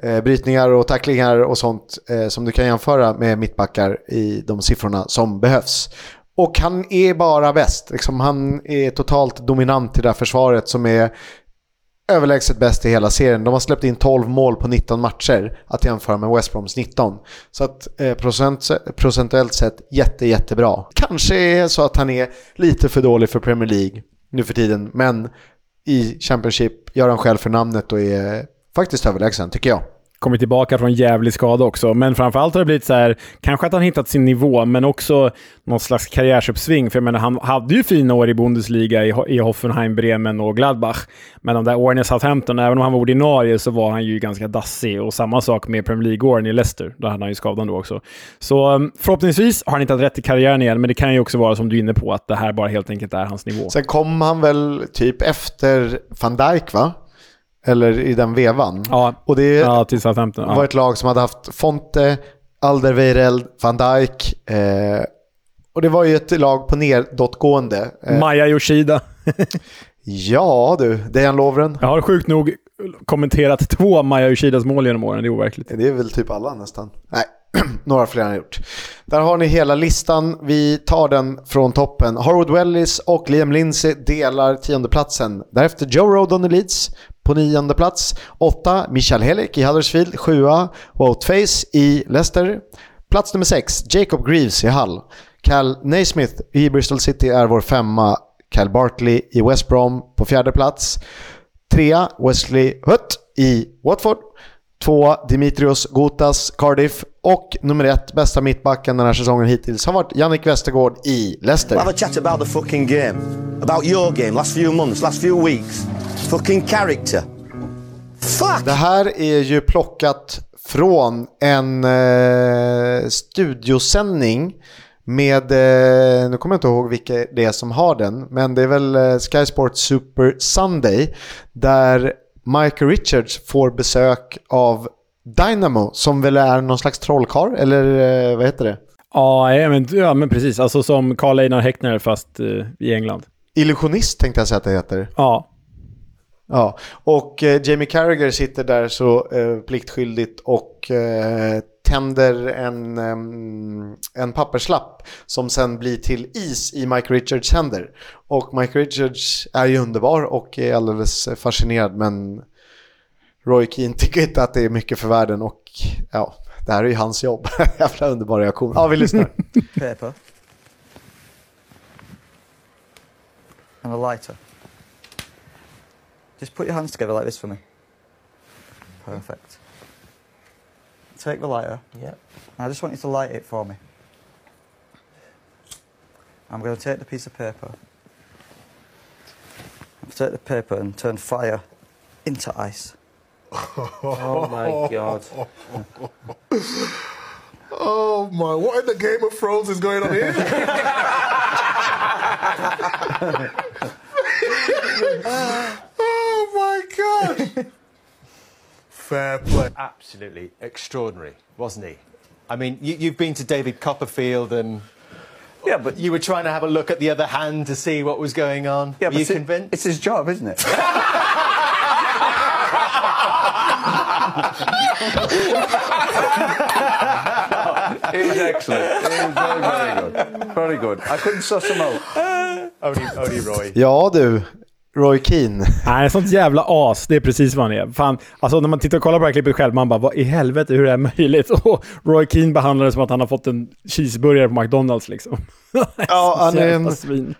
eh, brytningar och tacklingar och sånt eh, som du kan jämföra med mittbackar i de siffrorna som behövs. Och han är bara bäst. Liksom, han är totalt dominant i det här försvaret som är överlägset bäst i hela serien. De har släppt in 12 mål på 19 matcher att jämföra med West Broms 19. Så att eh, procent, procentuellt sett jätte, jättebra. Kanske är så att han är lite för dålig för Premier League nu för tiden, men i Championship gör han själv för namnet och är faktiskt överlägsen tycker jag kommit tillbaka från jävlig skada också. Men framförallt har det blivit så här, kanske att han hittat sin nivå, men också någon slags karriärsuppsving. För jag menar, han hade ju fina år i Bundesliga i, i Hoffenheim, Bremen och Gladbach. Men de där åren i Southampton, även om han var ordinarie, så var han ju ganska dassig. Och samma sak med Premier League-åren i Leicester. Där hade han ju skadan då också. Så mm, förhoppningsvis har han hittat rätt i karriären igen, men det kan ju också vara som du är inne på, att det här bara helt enkelt är hans nivå. Sen kom han väl typ efter van Dijk, va? Eller i den vevan. Ja, och det ja, till Southampton. Ja. var ett lag som hade haft Fonte, Alderweireld, van Dijk. Eh, och det var ju ett lag på nedåtgående. Eh, Maja Yoshida. ja du, Dejan Lovren. Jag har sjukt nog kommenterat två Maja Yoshidas mål genom åren, det är overkligt. Det är väl typ alla nästan. Nej, några fler har gjort. Där har ni hela listan. Vi tar den från toppen. Harwood Wellis och Liam Lindsay delar tiondeplatsen. Därefter Joe Rodon i Leeds på nionde plats. Åtta, Michael Helik i Huddersfield. Sjua, Woutface i Leicester. Plats nummer sex, Jacob Greaves i Hull. Cal Naismith i Bristol City är vår femma. Cal Bartley i West Brom på fjärde plats. Trea, Wesley Hutt i Watford. Två, Dimitrios Gotas, Cardiff. Och nummer ett, bästa mittbacken den här säsongen hittills har varit Jannik Westergaard i Leicester. Have a chat about the fucking game. About your game, last few months, last few weeks. Fucking character. Fuck! Det här är ju plockat från en eh, studiosändning med, eh, nu kommer jag inte ihåg vilka det är som har den, men det är väl eh, Sky Sports Super Sunday där Michael Richards får besök av Dynamo som väl är någon slags trollkarl eller eh, vad heter det? Ja, ja, men, ja, men precis. Alltså som Carl Einar Häckner fast eh, i England. Illusionist tänkte jag säga att det heter. Ja, Ja, och eh, Jamie Carragher sitter där så eh, pliktskyldigt och eh, tänder en, em, en papperslapp som sen blir till is i Mike Richards händer. Och Mike Richards är ju underbar och är alldeles fascinerad men Roy Keane tycker inte att det är mycket för världen och ja, det här är ju hans jobb. Jävla underbar reaktion. Ja, vi lyssnar. paper and a lighter. Just put your hands together like this for me. Perfect. Take the lighter. Yeah. I just want you to light it for me. I'm going to take the piece of paper. I'll take the paper and turn fire into ice. Oh my god. Oh my, what in the Game of Thrones is going on here? my god! Fair play. absolutely extraordinary, wasn't he? I mean, you, you've been to David Copperfield and Yeah, but you were trying to have a look at the other hand to see what was going on. yeah, were but you it's, convinced? it's his job, isn't it? It was excellent. It was very, very good. Very good. I couldn't suss him out. only, only Roy. Ja du, Roy Keane. Nej, sånt jävla as. Det är precis vad han är. Fan, alltså när man tittar och kollar på det här klippet själv, man bara vad i helvete, hur är det möjligt? Och Roy Keane behandlar det som att han har fått en cheeseburgare på McDonalds liksom. Ja, han är en- svin.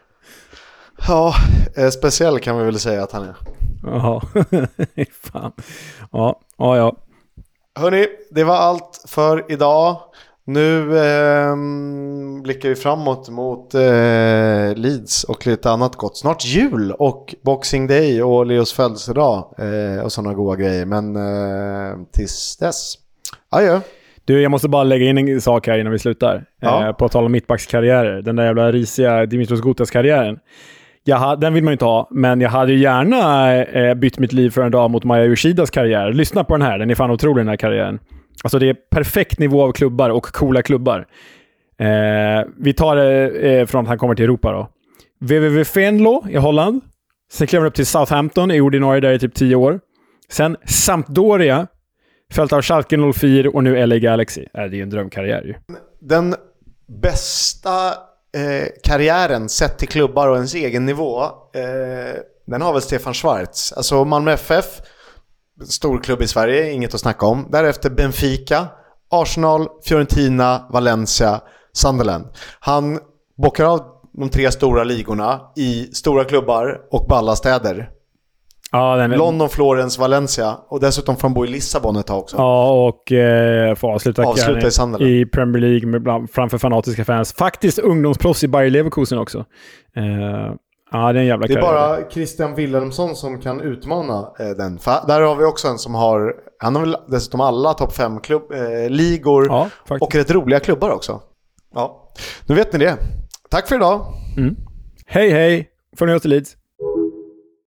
Ja, eh, speciell kan vi väl säga att han är. Jaha. Fan. Ja, ja, ja. Hörni, det var allt för idag. Nu ehm, blickar vi framåt mot eh, Leeds och lite annat gott. Snart jul och Boxing Day och Leos födelsedag eh, och sådana goda grejer. Men eh, tills dess, adjö. Du, jag måste bara lägga in en sak här innan vi slutar. Ja. Eh, på tal om mittbackskarriärer. Den där jävla risiga Dimitros Gutas-karriären. Den vill man ju inte ha, men jag hade ju gärna eh, bytt mitt liv för en dag mot Maja Yoshidas karriär. Lyssna på den här, den är fan otrolig den här karriären. Alltså det är perfekt nivå av klubbar och coola klubbar. Eh, vi tar det eh, från att han kommer till Europa då. VVV Venlo i Holland. Sen klev han upp till Southampton, är ordinarie där i typ 10 år. Sen Sampdoria, följt av Schalke 04 och nu LA Galaxy. Äh, det är ju en drömkarriär ju. Den bästa eh, karriären sett till klubbar och ens egen nivå, eh, den har väl Stefan Schwarz. Alltså Malmö FF, stor klubb i Sverige, inget att snacka om. Därefter Benfica, Arsenal, Fiorentina, Valencia, Sunderland. Han bockar av de tre stora ligorna i stora klubbar och balla städer. Ja, den. London, Florens, Valencia och dessutom får han bo i Lissabon ett tag också. Ja, och eh, får avsluta, Avsluta i Sunderland. i Premier League med bland, framför fanatiska fans. Faktiskt ungdomsproffs i Bayer Leverkusen också. Eh, ja, det är en jävla Det är karriär. bara Christian Wilhelmsson som kan utmana eh, den. För där har vi också en som har, han har väl dessutom alla topp 5-ligor Ja, faktiskt. och rätt roliga klubbar också. Ja, nu vet ni det. Tack för idag. Hej, hej! Oss till Leeds.